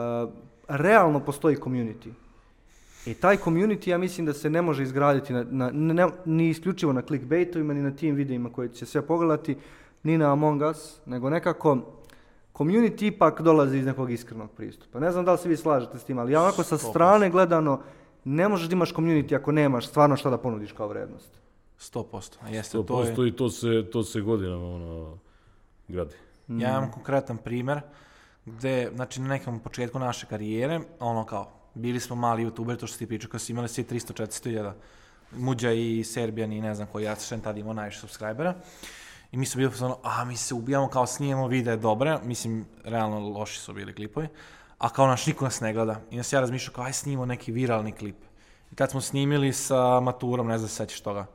realno postoji community. I taj community ja mislim da se ne može izgraditi na, na, ne, ni isključivo na clickbaitovima, ni na tim videima koje će sve pogledati, ni na Among Us, nego nekako community ipak dolazi iz nekog iskrenog pristupa. Ne znam da li se vi slažete s tim, ali ja onako sa strane gledano ne možeš da imaš community ako nemaš stvarno šta da ponudiš kao vrednost. 100%. A jeste, To to je... postoji, to se, to se godinama ono, gradi. Ja imam konkretan primer gde, znači na nekom početku naše karijere, ono kao, bili smo mali youtuberi, to što ti pričao, kad su imali svi 300-400 hiljada, Muđa i Serbijan i ne znam koji, ja sam tada imao najviše subscribera. I mi su bili ono, a mi se ubijamo kao snijemo videe dobre, mislim, realno loši su bili klipovi, a kao naš niko nas ne gleda. I nas ja razmišljao kao, aj snimimo neki viralni klip. I tad smo snimili sa maturom, ne znam se sećaš toga.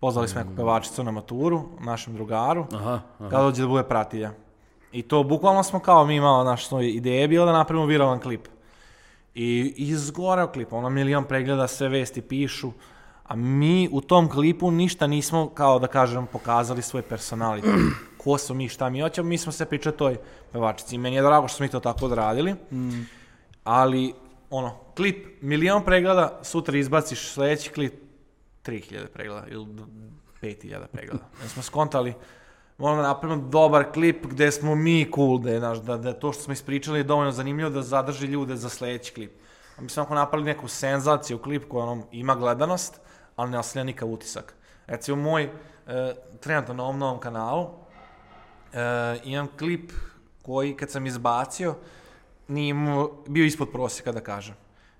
Pozvali smo neku pevačicu na maturu, našem drugaru, Aha, aha. kada dođe da bude pratilja. I to bukvalno smo kao mi imao, naš svoj ideje je bilo da napravimo viralan klip. I izgoreo klip, ono milion pregleda, sve vesti pišu, a mi u tom klipu ništa nismo, kao da kažem, pokazali svoj personality. (clears throat) Ko smo mi, šta mi hoćemo, mi smo se pričali toj pevačici. Meni je drago što smo mi to tako odradili, ali, ono, klip, milion pregleda, sutra izbaciš sledeći klip, 3000 pregleda ili 5000 pregleda. (laughs) Da smo skontali, moramo da napravimo dobar klip gde smo mi cool, da je, naš, da, da to što smo ispričali je dovoljno zanimljivo da zadrži ljude za sledeći klip. A mi smo ako napravili neku senzaciju, klip koji ono, ima gledanost, ali ne ostavlja nikav utisak. Recimo moj, e, trenutno na ovom novom kanalu, e, imam klip koji kad sam izbacio, nije imao, bio ispod prosjeka da kažem.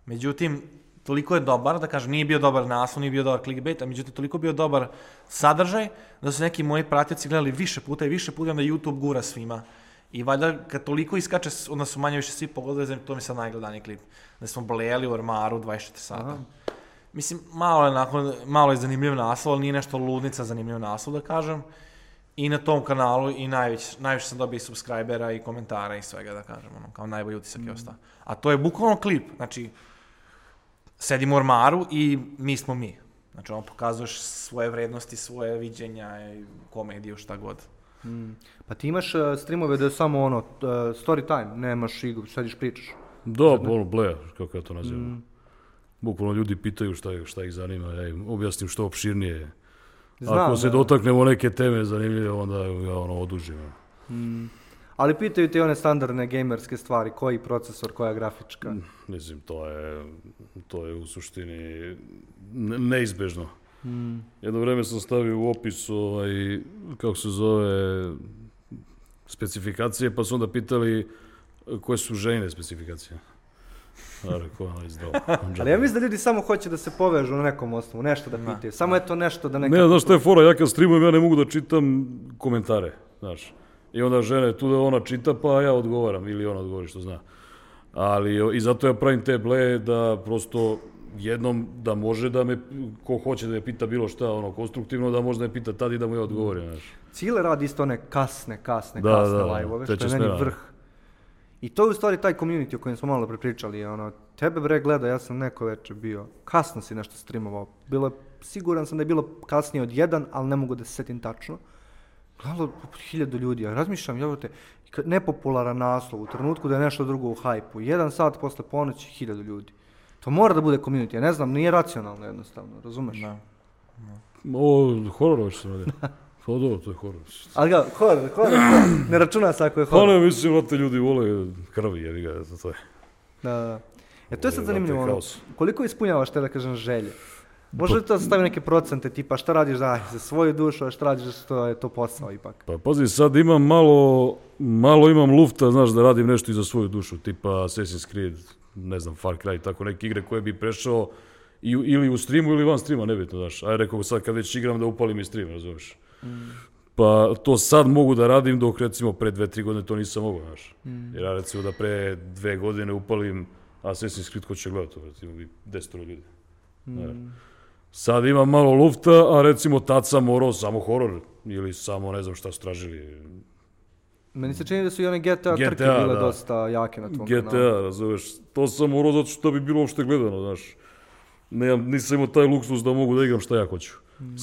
Međutim, toliko je dobar, da kažem, nije bio dobar naslov, nije bio dobar clickbait, a međutim toliko bio dobar sadržaj da su neki moji pratioci gledali više puta i više puta onda YouTube gura svima. I valjda kad toliko iskače, onda su manje više svi pogledali, znači to mi je sad najgledaniji klip. Da smo blejali u ormaru 24 sata. Mislim, malo je, nakon, malo je zanimljiv naslov, ali nije nešto ludnica zanimljiv naslov, da kažem. I na tom kanalu i najviše, najviše sam dobio i subscribera i komentara i svega, da kažem, ono, kao najbolji utisak je ostao. A to je bukvalno klip, znači, sedimo u ormaru i mi smo mi. Znači, ono, pokazuješ svoje vrednosti, svoje viđenja, i komediju, šta god. Pa ti imaš uh, streamove da je samo ono, uh, story time, nemaš igru, sediš pričaš. Da, ono, bleja, kako ja to nazivam. Bukvalno ljudi pitaju šta, šta ih zanima, ja im objasnim što opširnije. Znam, Ako se da. dotaknemo neke teme zanimljive, onda ja ono odužim. Ali pitaju te one standardne gamerske stvari, koji procesor, koja grafička. Mislim, to je, to je u suštini ne- neizbežno. Jedno vreme sam stavio u opis, ovaj, kako se zove, specifikacije, pa su onda pitali koje su žene specifikacije. (laughs) Ali ja mislim da ljudi samo hoće da se povežu na nekom osnovu, nešto da Da. pitaju. Samo je to nešto da nekako... Ne, znaš šta je fora, ja kad streamujem, ja ne mogu da čitam komentare, znaš. I onda žena je tu da ona čita, pa ja odgovaram, ili ona odgovori što zna. Ali, i zato ja pravim te ble da prosto jednom da može da me, ko hoće da me pita bilo šta, ono, konstruktivno, da može da me pita tad i da mu ja odgovorim, znaš. Cile radi isto one kasne, kasne, Da, kasne da, da, live-ove, što je meni smena. vrh. I to je u stvari taj community o kojem smo malo prepričali. Ono, tebe bre gleda, ja sam neko večer bio. Kasno si nešto streamovao. Bilo je, siguran sam da je bilo kasnije od jedan, ali ne mogu da se setim tačno. Gledalo hiljadu ljudi. Ja razmišljam, jebote, kad- nepopularan naslov u trenutku da je nešto drugo u hajpu. Jedan sat posle ponoći hiljadu ljudi. To mora da bude community, ja ne znam, nije racionalno jednostavno, razumeš? Da. Ovo, horor što sam radio. Pa dobro, to je horor. Ali ga, horor, horor, ne računa se ako je Pa horor. ne, mislim, da te ljudi vole krvi, jer ga, to je. Da, da. E, to je sad zanimljivo, ono, koliko ispunjavaš te, da kažem, želje? Može to da stavi neke procente, tipa šta radiš za, za svoju dušu, a šta radiš što je to posao ipak? Pa pazi, sad imam malo, malo imam lufta, znaš, da radim nešto i za svoju dušu, tipa Assassin's Creed, ne znam, Far Cry, tako neke igre koje bi prešao i, ili u streamu ili van streama, nebitno, znaš. Aj rekao sad kad već igram da upalim i stream, razumiješ. Pa to sad mogu da radim dok recimo pre dve, tri godine to nisam mogao, znaš. Jer ja recimo da pre dve godine upalim Assassin's Creed ko će gledati, recimo bi desetoro ljudi. Znaš. Sad imam malo lufta, a recimo tad sam morao samo horor ili samo ne znam šta su tražili. Meni se čini da su i one GTA, GTA, trke bile da. dosta jake na tvom GTA, kanalu. razumeš, to sam morao zato što bi bilo uopšte gledano, znaš. Nemam, nisam imao taj luksus da mogu da igram šta ja hoću.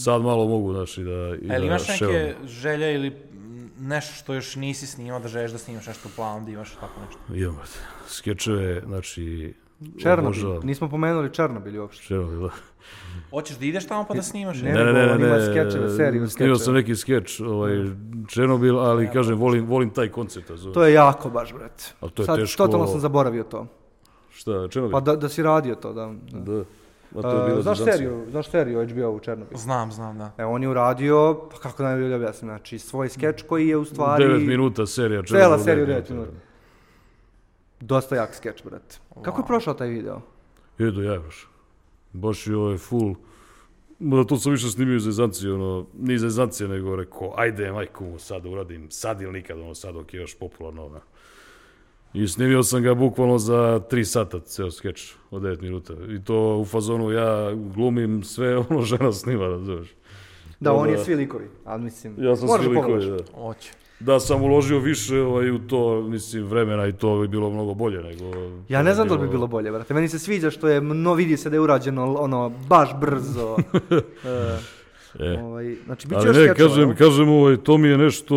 Sad malo mogu, znaš, i da, i A jel da imaš neke ševam. želje ili mm, nešto što još nisi snimao da želiš da snimaš nešto u planu, da imaš tako nešto? Imam, skečeve, znači... Černobil, obožavam. nismo pomenuli Černobil uopšte. Černobil, da. Hoćeš da ideš tamo pa da snimaš? Ne, Ne, ne, ne, ne, skečeve, seriju snimao skečeva. sam neki skeč, ovaj, Černobil, ali kažem, volim, volim taj koncept, razumeš. To je jako baš, brate. A to je Sad, teško- totalno sam zaboravio to. Šta, Černobil? Pa da, da si radio to, da. da. Da. A to je E, bilo znaš zezancija. seriju, znaš seriju HBO u Černobilu? Znam, znam, da. E, on je uradio, pa kako najbolje objasnim, znači svoj skeč koji je u stvari 9 minuta serija. Cela Černobil, serija u devet 9 minuta. Dosta jak skeč, brate. Kako je Wow. prošao taj video? Jedu ja baš. Baš je ovaj full. Da to sam više snimio za Ezancije, ono, ni za Ezancije, nego rekao, ajde, majku mu sad da uradim, sad ili nikad, ono, sad dok je još popularno, ono. I snimio sam ga bukvalno za 3 sata, ceo skeč od 9 minuta. I to u fazonu ja glumim sve, (laughs) ono, žena snima, razumeš. Da, on je svi likovi, ali mislim, Ja sam svi da likovi, da. Hoće. Da sam uložio više ovaj, u to, mislim, vremena i to bi bilo mnogo bolje nego... Ja ne znam da li bi bilo bolje, brate. Meni se sviđa što je, no vidi se da je urađeno ono, baš brzo. (laughs) E, E. ovaj, znači, bit će Ali još ne, skečeva, kažem, jel? kažem, ovaj, to mi je nešto,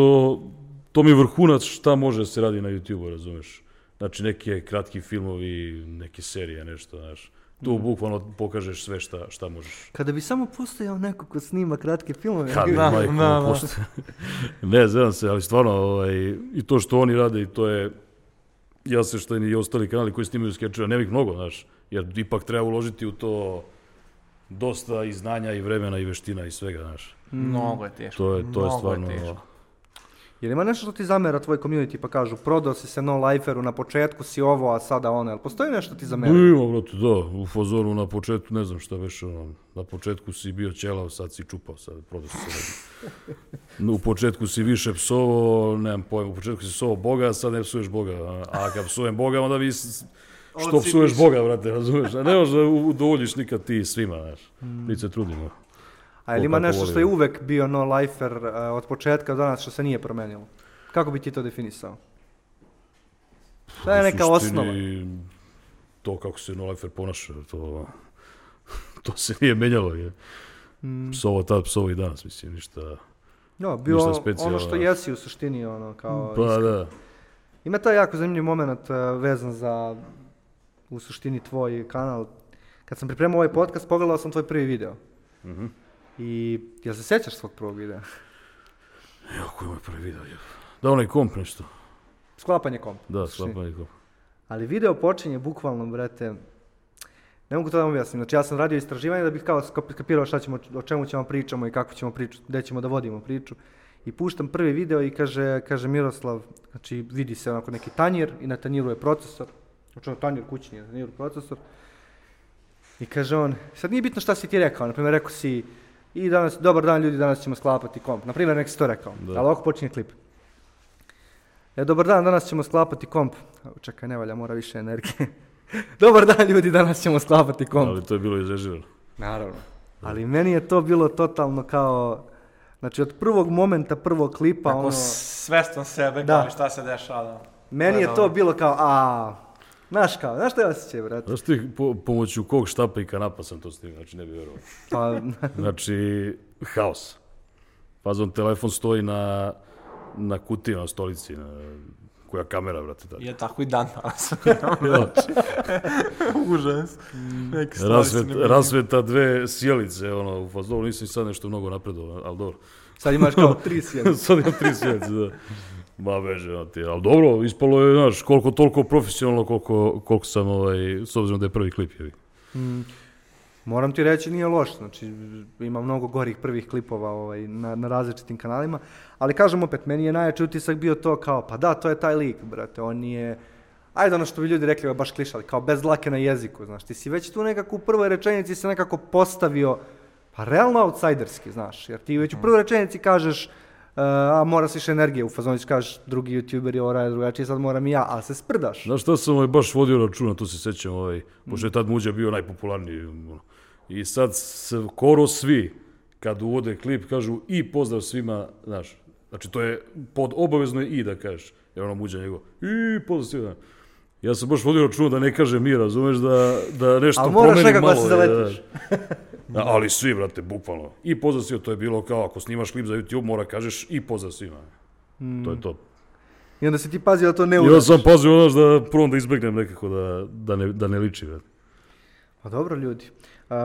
to mi je vrhunac šta može da se radi na YouTube-u, razumeš? Znači, neke kratki filmovi, neke serije, nešto, znaš. Tu Mhm. bukvalno pokažeš sve šta, šta možeš. Kada bi samo postojao neko ko snima kratke filmove. Kad ja Da, majko, da, da. (laughs) ne, znam se, ali stvarno, ovaj, i to što oni rade, i to je, ja se što i ostali kanali koji snimaju skečeve, nema ih mnogo, znaš, jer ipak treba uložiti u to dosta i znanja i vremena i veština i svega, znaš. Mnogo je teško. To je, to je Mnogo stvarno... teško. Jel ima nešto što ti zamera tvoj community pa kažu prodao si se no liferu, na početku si ovo, a sada ono, jel postoji nešto ti zamera? Ima, brate, da, u fazonu na početku, ne znam šta već, ono, na početku si bio ćelav, sad si čupao, sad prodao si se. U početku si više psovo, nemam pojma, u početku si psovo Boga, a sad ne psuješ Boga, a, kad psujem Boga, onda vi što psuješ Boga, brate, razumeš, a ne možeš da udovoljiš nikad ti svima, znaš, niti se trudimo. A jel Ko ima nešto što je uvek bio no lifer uh, od početka do danas što se nije promenilo? Kako bi ti to definisao? Šta je neka osnova? To kako se Nolifer ponaša, to, (laughs) to se nije menjalo, je. Mm. Psovo tad, psovo i danas, mislim, ništa... No, bio Ništa ono što jesi u suštini, ono, kao... Pa iskren. da, Ima taj jako zanimljiv moment uh, vezan za, u suštini, tvoj kanal. Kad sam pripremao ovaj podcast, pogledao sam tvoj prvi video. Mhm. I, jel se sjećaš svog prvog videa? Jako je moj prvi video. Da, onaj komp nešto. Sklapanje kompa. Da, sklapanje komp. Ali video počinje bukvalno, brate, ne mogu to da vam objasnim. Znači ja sam radio istraživanje da bih kao skap- skapirao šta ćemo, o čemu ćemo pričamo i kako ćemo pričati, gde ćemo da vodimo priču. I puštam prvi video i kaže, kaže Miroslav, znači vidi se onako neki tanjir i na tanjiru je procesor, znači ono tanjir kućni, na tanjiru procesor. I kaže on, sad nije bitno šta si ti rekao, na primjer rekao si i danas, dobar dan ljudi, danas ćemo sklapati komp. Na primjer, nek si to rekao, Da. ali ovako počinje klip. E, dobar dan, danas ćemo sklapati komp. Čekaj, ne valja, mora više energije. (laughs) dobar dan ljudi, danas ćemo sklapati komp. Ali to je bilo izrežirano. Naravno. Ali meni je to bilo totalno kao, znači od prvog momenta, prvog klipa, Tako ono, svestan sebe, Da. kao šta se dešava. da. meni je to bilo kao, a, znaš kao, znaš što je osjećaj, brate? Znaš ti po, pomoću kog štapa i kanapa sam to snimio, znači ne bi vjerovao. Pa, (laughs) Znači, haos. Fazon telefon stoji na, na kutiji, na stolici, na, koja kamera, brate, tako. Je tako i dan danas. Ja. (laughs) Užas. Neke Rasvet, rasveta dve sjelice, ono, u fazonu, nisam sad nešto mnogo napredovao, ali dobro. sad imaš kao tri (laughs) sjede. sad imam tri sjelice, da. Ma ono ti, ali dobro, ispalo je, znaš, koliko toliko profesionalno, koliko, koliko sam, ovaj, s obzirom da je prvi klip, jevi. Moram ti reći, nije loš, znači ima mnogo gorih prvih klipova ovaj, na, na različitim kanalima, ali kažem opet, meni je najjači utisak bio to kao, pa da, to je taj lik, brate, on je, ajde ono što bi ljudi rekli, baš klišali, kao bez dlake na jeziku, znaš, ti si već tu nekako u prvoj rečenici se nekako postavio, pa realno outsiderski, znaš, jer ti već u prvoj rečenici kažeš, a mora se više energije, u fazonu kažeš, drugi youtuber je radi drugačije, sad moram i ja, ali se sprdaš. Znaš šta sam ovaj, baš vodio računa, to se sećam, ovaj, pošto je tad Muđa bio najpopularniji. I sad skoro svi, kad uvode klip, kažu i pozdrav svima, znaš, znači to je pod obavezno i da kažeš, jer ono Muđa njegov, i pozdrav svima. Ja sam baš vodio računa da ne kažem mi, razumeš, da, da nešto Ali moraš promenim nekako da malo. se zaletiš. (laughs) Da, ali svi, brate, bukvalno. I pozdrav svima, to je bilo kao, ako snimaš klip za YouTube, mora kažeš i pozdrav svima. To je to. I onda si ti pazio da to ne Ja uradiš. sam pazio, znaš, da prvo da izbegnem nekako da, da, ne, da ne liči, brate. Pa dobro ljudi. Uh,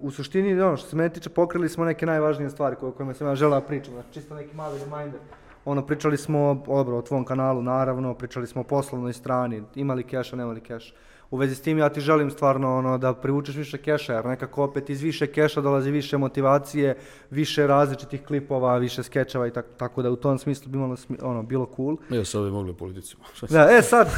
u suštini, ono što se mene tiče, pokrili smo neke najvažnije stvari koje, kojima sam ja želeo da pričam. Znači, čisto neki mali reminder. Ono, pričali smo, dobro, o tvom kanalu, naravno, pričali smo o poslovnoj strani, imali keša, nemali keš. U vezi s tim ja ti želim stvarno ono, da privučeš više keša, jer nekako opet iz više keša dolazi više motivacije, više različitih klipova, više skečeva i tako, tako da u tom smislu bi malo, ono, bilo cool. Ja sad bi mogli o politici. (laughs) Da, e sad,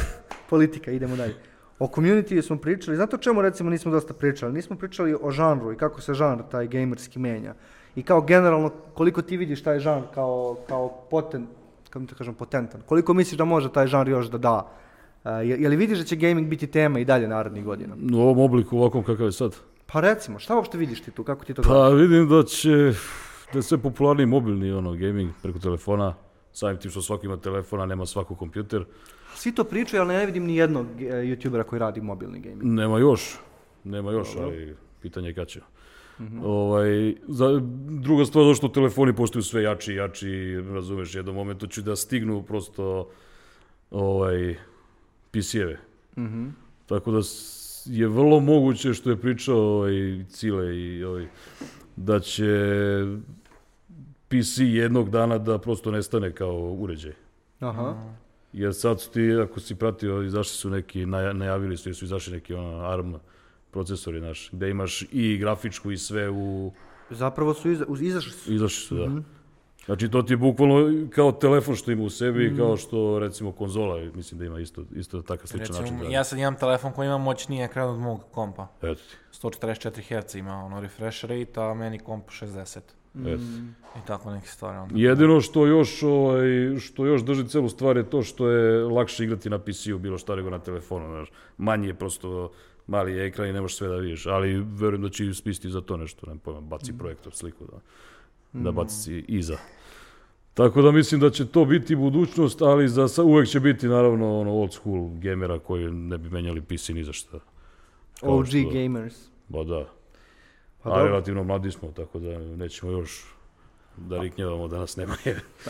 politika, idemo dalje. O community smo pričali, znate o čemu recimo nismo dosta pričali? Nismo pričali o žanru i kako se žanr taj gamerski menja. I kao generalno, koliko ti vidiš taj žanr kao, kao poten, kako ti kažem, potentan? Koliko misliš da može taj žanr još da da? Uh, je, je li vidiš da će gaming biti tema i dalje narednih godina? U ovom obliku, ovakvom kakav je sad. Pa recimo, šta uopšte vidiš ti tu, kako ti to gledaš? Pa vidim da će, da je sve popularniji mobilni ono, gaming preko telefona. Samim tim što svako ima telefona, nema svako kompjuter. Svi to pričaju, ali ne vidim ni jednog e, youtubera koji radi mobilni gaming. Nema još, nema još, ali pitanje je kad će. Ovaj, za, druga stvar, zašto telefoni postaju sve jači i jači, razumeš, jednom momentu će da stignu prosto ovaj, PC-eve. Mhm. Tako da je vrlo moguće što je pričao ovaj, Cile i ovaj, da će PC jednog dana da prosto nestane kao uređaj. Aha. Jer sad su ti, ako si pratio, izašli su neki, naja- najavili su, su izašli neki ono, ARM procesori naš, gde imaš i grafičku i sve u, Zapravo su iza, izašli su. izašli su, da. Znači to ti je bukvalno kao telefon što ima u sebi, kao što recimo konzola, mislim da ima isto, isto takav sličan način. Recimo, da radi. ja sad imam telefon koji ima moćniji ekran od mog kompa. Eto ti, 144 Hz ima ono refresh rate, a meni komp 60. eto. I tako neke stvari. Onda. Jedino što još, ovaj, što još drži celu stvar je to što je lakše igrati na PC-u bilo šta nego na telefonu. Znaš. Manji je prosto mali je ekran i ne možeš sve da vidiš, ali verujem da će i smisliti za to nešto, nemam pojma, baci projektor, sliku da, da baci iza. Tako da mislim da će to biti budućnost, ali za sa, uvek će biti naravno ono old school gamera koji ne bi menjali PC ni za šta. Kao OG što- gamers. Ba da. Pa a dobro. relativno mladi smo, tako da nećemo još da riknjavamo da nas nema.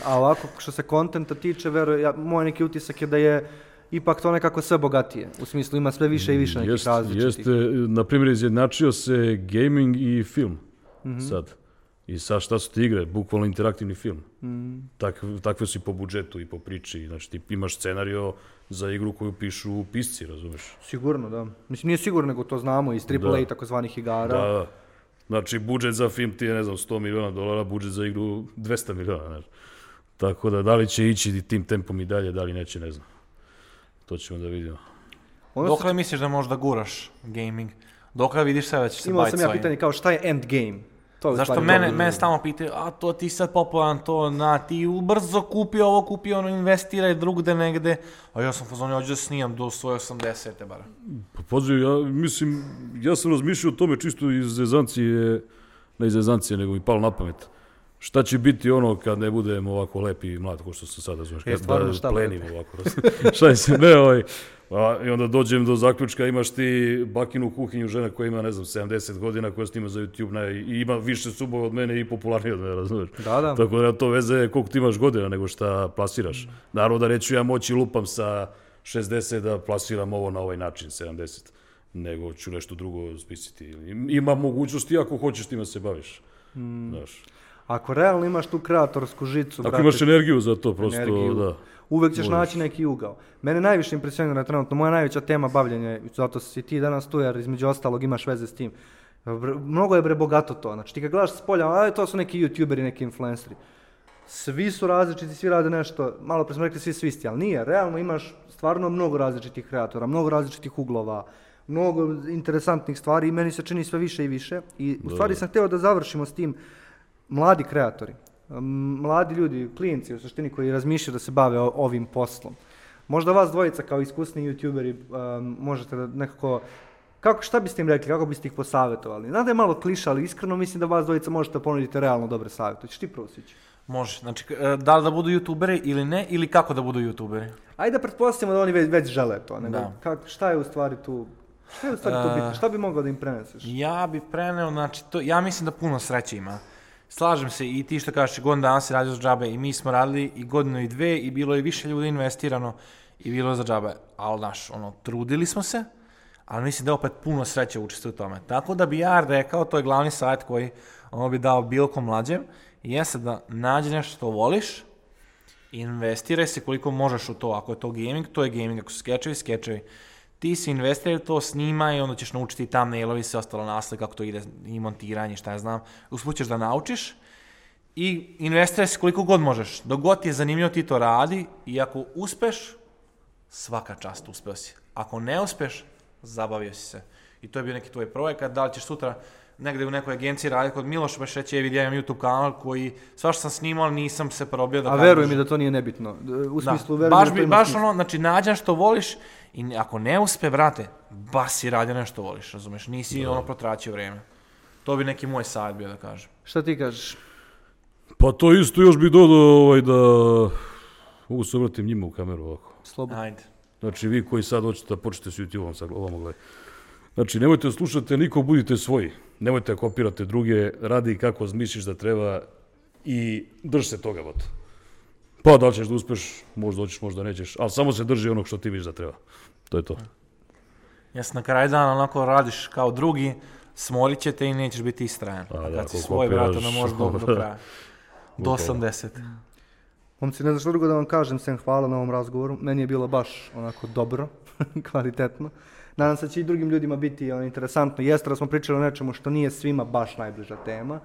A ovako, što se kontenta tiče, verujem, ja, moj neki utisak je da je ipak to nekako sve bogatije. U smislu ima sve više i više nekih Jest- različitih. Jeste, na primjer, izjednačio se gaming i film Mhm. sad. I sad šta su ti igre? Bukvalno interaktivni film. Mhm. Tak, takve su i po budžetu i po priči. Znači ti imaš scenario za igru koju pišu pisci, razumeš? Sigurno, da. Mislim, nije sigurno, nego to znamo iz AAA Da. takozvanih igara. Da, da. Znači, budžet za film ti je, ne znam, 100 miliona dolara, budžet za igru 200 miliona, znaš. Tako da, da li će ići tim tempom i dalje, da li neće, ne znam. To ćemo da vidimo. Ono Dokle misliš da možda guraš gaming? Dokle vidiš sebe da će se Imao sam ja svojim? pitanje kao šta je endgame? To je Zašto mene, mene stalno pitaju, a to ti sad popularan, to, na, ti brzo kupi ovo, kupi ono, investiraj drugde negde, a ja sam fazon, ja hoću da snimam do svoje 80. bara. Pa pazi, ja mislim, ja sam razmišljao o tome čisto iz zezancije, ne iz zezancije, nego mi palo na pamet. Šta će biti ono kad ne budem ovako lep i mlad, ko što sam sada, znaš, kad da šta plenim ovako. (laughs) šta se, ne, ovaj, a, I onda dođem do zaključka, imaš ti bakinu kuhinju, žena koja ima, ne znam, 70 godina, koja snima za YouTube na, i ima više subova od mene i popularnije od mene, razumiješ? Da, da. Tako da to veze koliko ti imaš godina nego šta plasiraš. Naravno da neću ja moći lupam sa 60 da plasiram ovo na ovaj način, 70 nego ću nešto drugo spisati. Ima mogućnosti ako hoćeš time se baviš. Znaš. Ako realno imaš tu kreatorsku žicu, Ako brate, imaš energiju za to, prosto, energiju, da. uvek ćeš Možeš. naći neki ugao. Mene najviše impresionira trenutno, moja najveća tema bavljenja, je, zato si ti danas tu, jer između ostalog imaš veze s tim. Bre- Mnogo je bre bogato to, znači ti kad gledaš s polja, a to su neki youtuberi, neki influenceri. Svi su različiti, svi rade nešto, malo pre smo rekli svi su isti, ali nije, realno imaš stvarno mnogo različitih kreatora, mnogo različitih uglova, mnogo interesantnih stvari i meni se čini sve više i više. I u stvari sam htio da završimo s tim mladi kreatori, mladi ljudi, klinci u suštini koji razmišljaju da se bave ovim poslom. Možda vas dvojica kao iskusni youtuberi um, možete da nekako kako, šta biste im rekli, kako biste ih posavjetovali? Znam da je malo kliša, ali iskreno mislim da vas dvojica možete ponuditi realno dobre savjete. Hoćeš ti prvo sići? Može, znači, e, da li da budu youtuberi ili ne, ili kako da budu youtuberi? Ajde da pretpostavimo da oni već, već žele to. Nego, Da. kako, šta je u stvari tu, šta je u stvari tu E, bitno? Šta bi mogao da im preneseš? Ja bi preneo, znači, to, ja mislim da puno sreće ima. Slažem se i ti što kažeš, godinu dana si radio za džabe i mi smo radili i godinu i dve i bilo je više ljudi investirano i bilo je za džabe. Ali, znaš, ono, trudili smo se, ali mislim da opet puno sreće učestvuje u tome. Tako da bi ja rekao, to je glavni savjet koji ono bi dao bilo ko mlađem, jeste da nađi nešto što voliš, investiraj se koliko možeš u to. Ako je to gaming, to je gaming. Ako su skečevi, skečevi. Ti si investiraj to, snimaj i onda ćeš naučiti i thumbnailovi, sve ostalo naslike, kako to ide i montiranje, šta ja znam. Usput ćeš da naučiš i investiraj se koliko god možeš. Dok god ti je zanimljivo ti to radi i ako uspeš, svaka čast uspeo si. Ako ne uspeš, zabavio si se. I to je bio neki tvoj projekat, da li ćeš sutra negde u nekoj agenciji raditi kod Miloša Bešeća, je vidio imam YouTube kanal koji svašta sam snimao, nisam se probio da A veruj da- mi da to nije nebitno. U da. smislu, veruj baš mi da baš ono, znači nađa što voliš i ako ne uspe, brate, baš si radio nešto voliš, razumeš, nisi ono protraćio vreme. To bi neki moj savjet bio da kažem. Šta ti kažeš? Pa to isto još bih dodao ovaj, da mogu se obratim njima u kameru ovako. Slobodno. Ajde. Znači, vi koji sad hoćete da počnete s YouTube-om, sad ovamo gledaj. Znači, nemojte da slušate nikog, budite svoji. Nemojte da kopirate druge, radi kako misliš da treba i drž se toga, bot. Pa da li ćeš da uspeš, možda hoćeš, možda nećeš, ali samo se drži onog što ti misliš da treba. To je to. Jes na kraju dana onako radiš kao drugi, smorit će te i nećeš biti istrajan. A, A da, kad si svoj, brate, onda možeš do, do (laughs) kraja. Do 80. Momci, ne znam što drugo da vam kažem, sem hvala na ovom razgovoru. Meni je bilo baš onako dobro, (laughs) kvalitetno. Nadam se da će i drugim ljudima biti ono, interesantno. Jeste da smo pričali o nečemu što nije svima baš najbliža tema,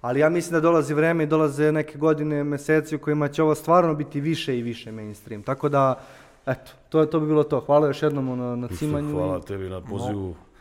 ali ja mislim da dolazi vreme i dolaze neke godine, meseci u kojima će ovo stvarno biti više i više mainstream. Tako da, eto, to, to bi bilo to. Hvala još jednom na, na cimanju. Hvala tebi na pozivu.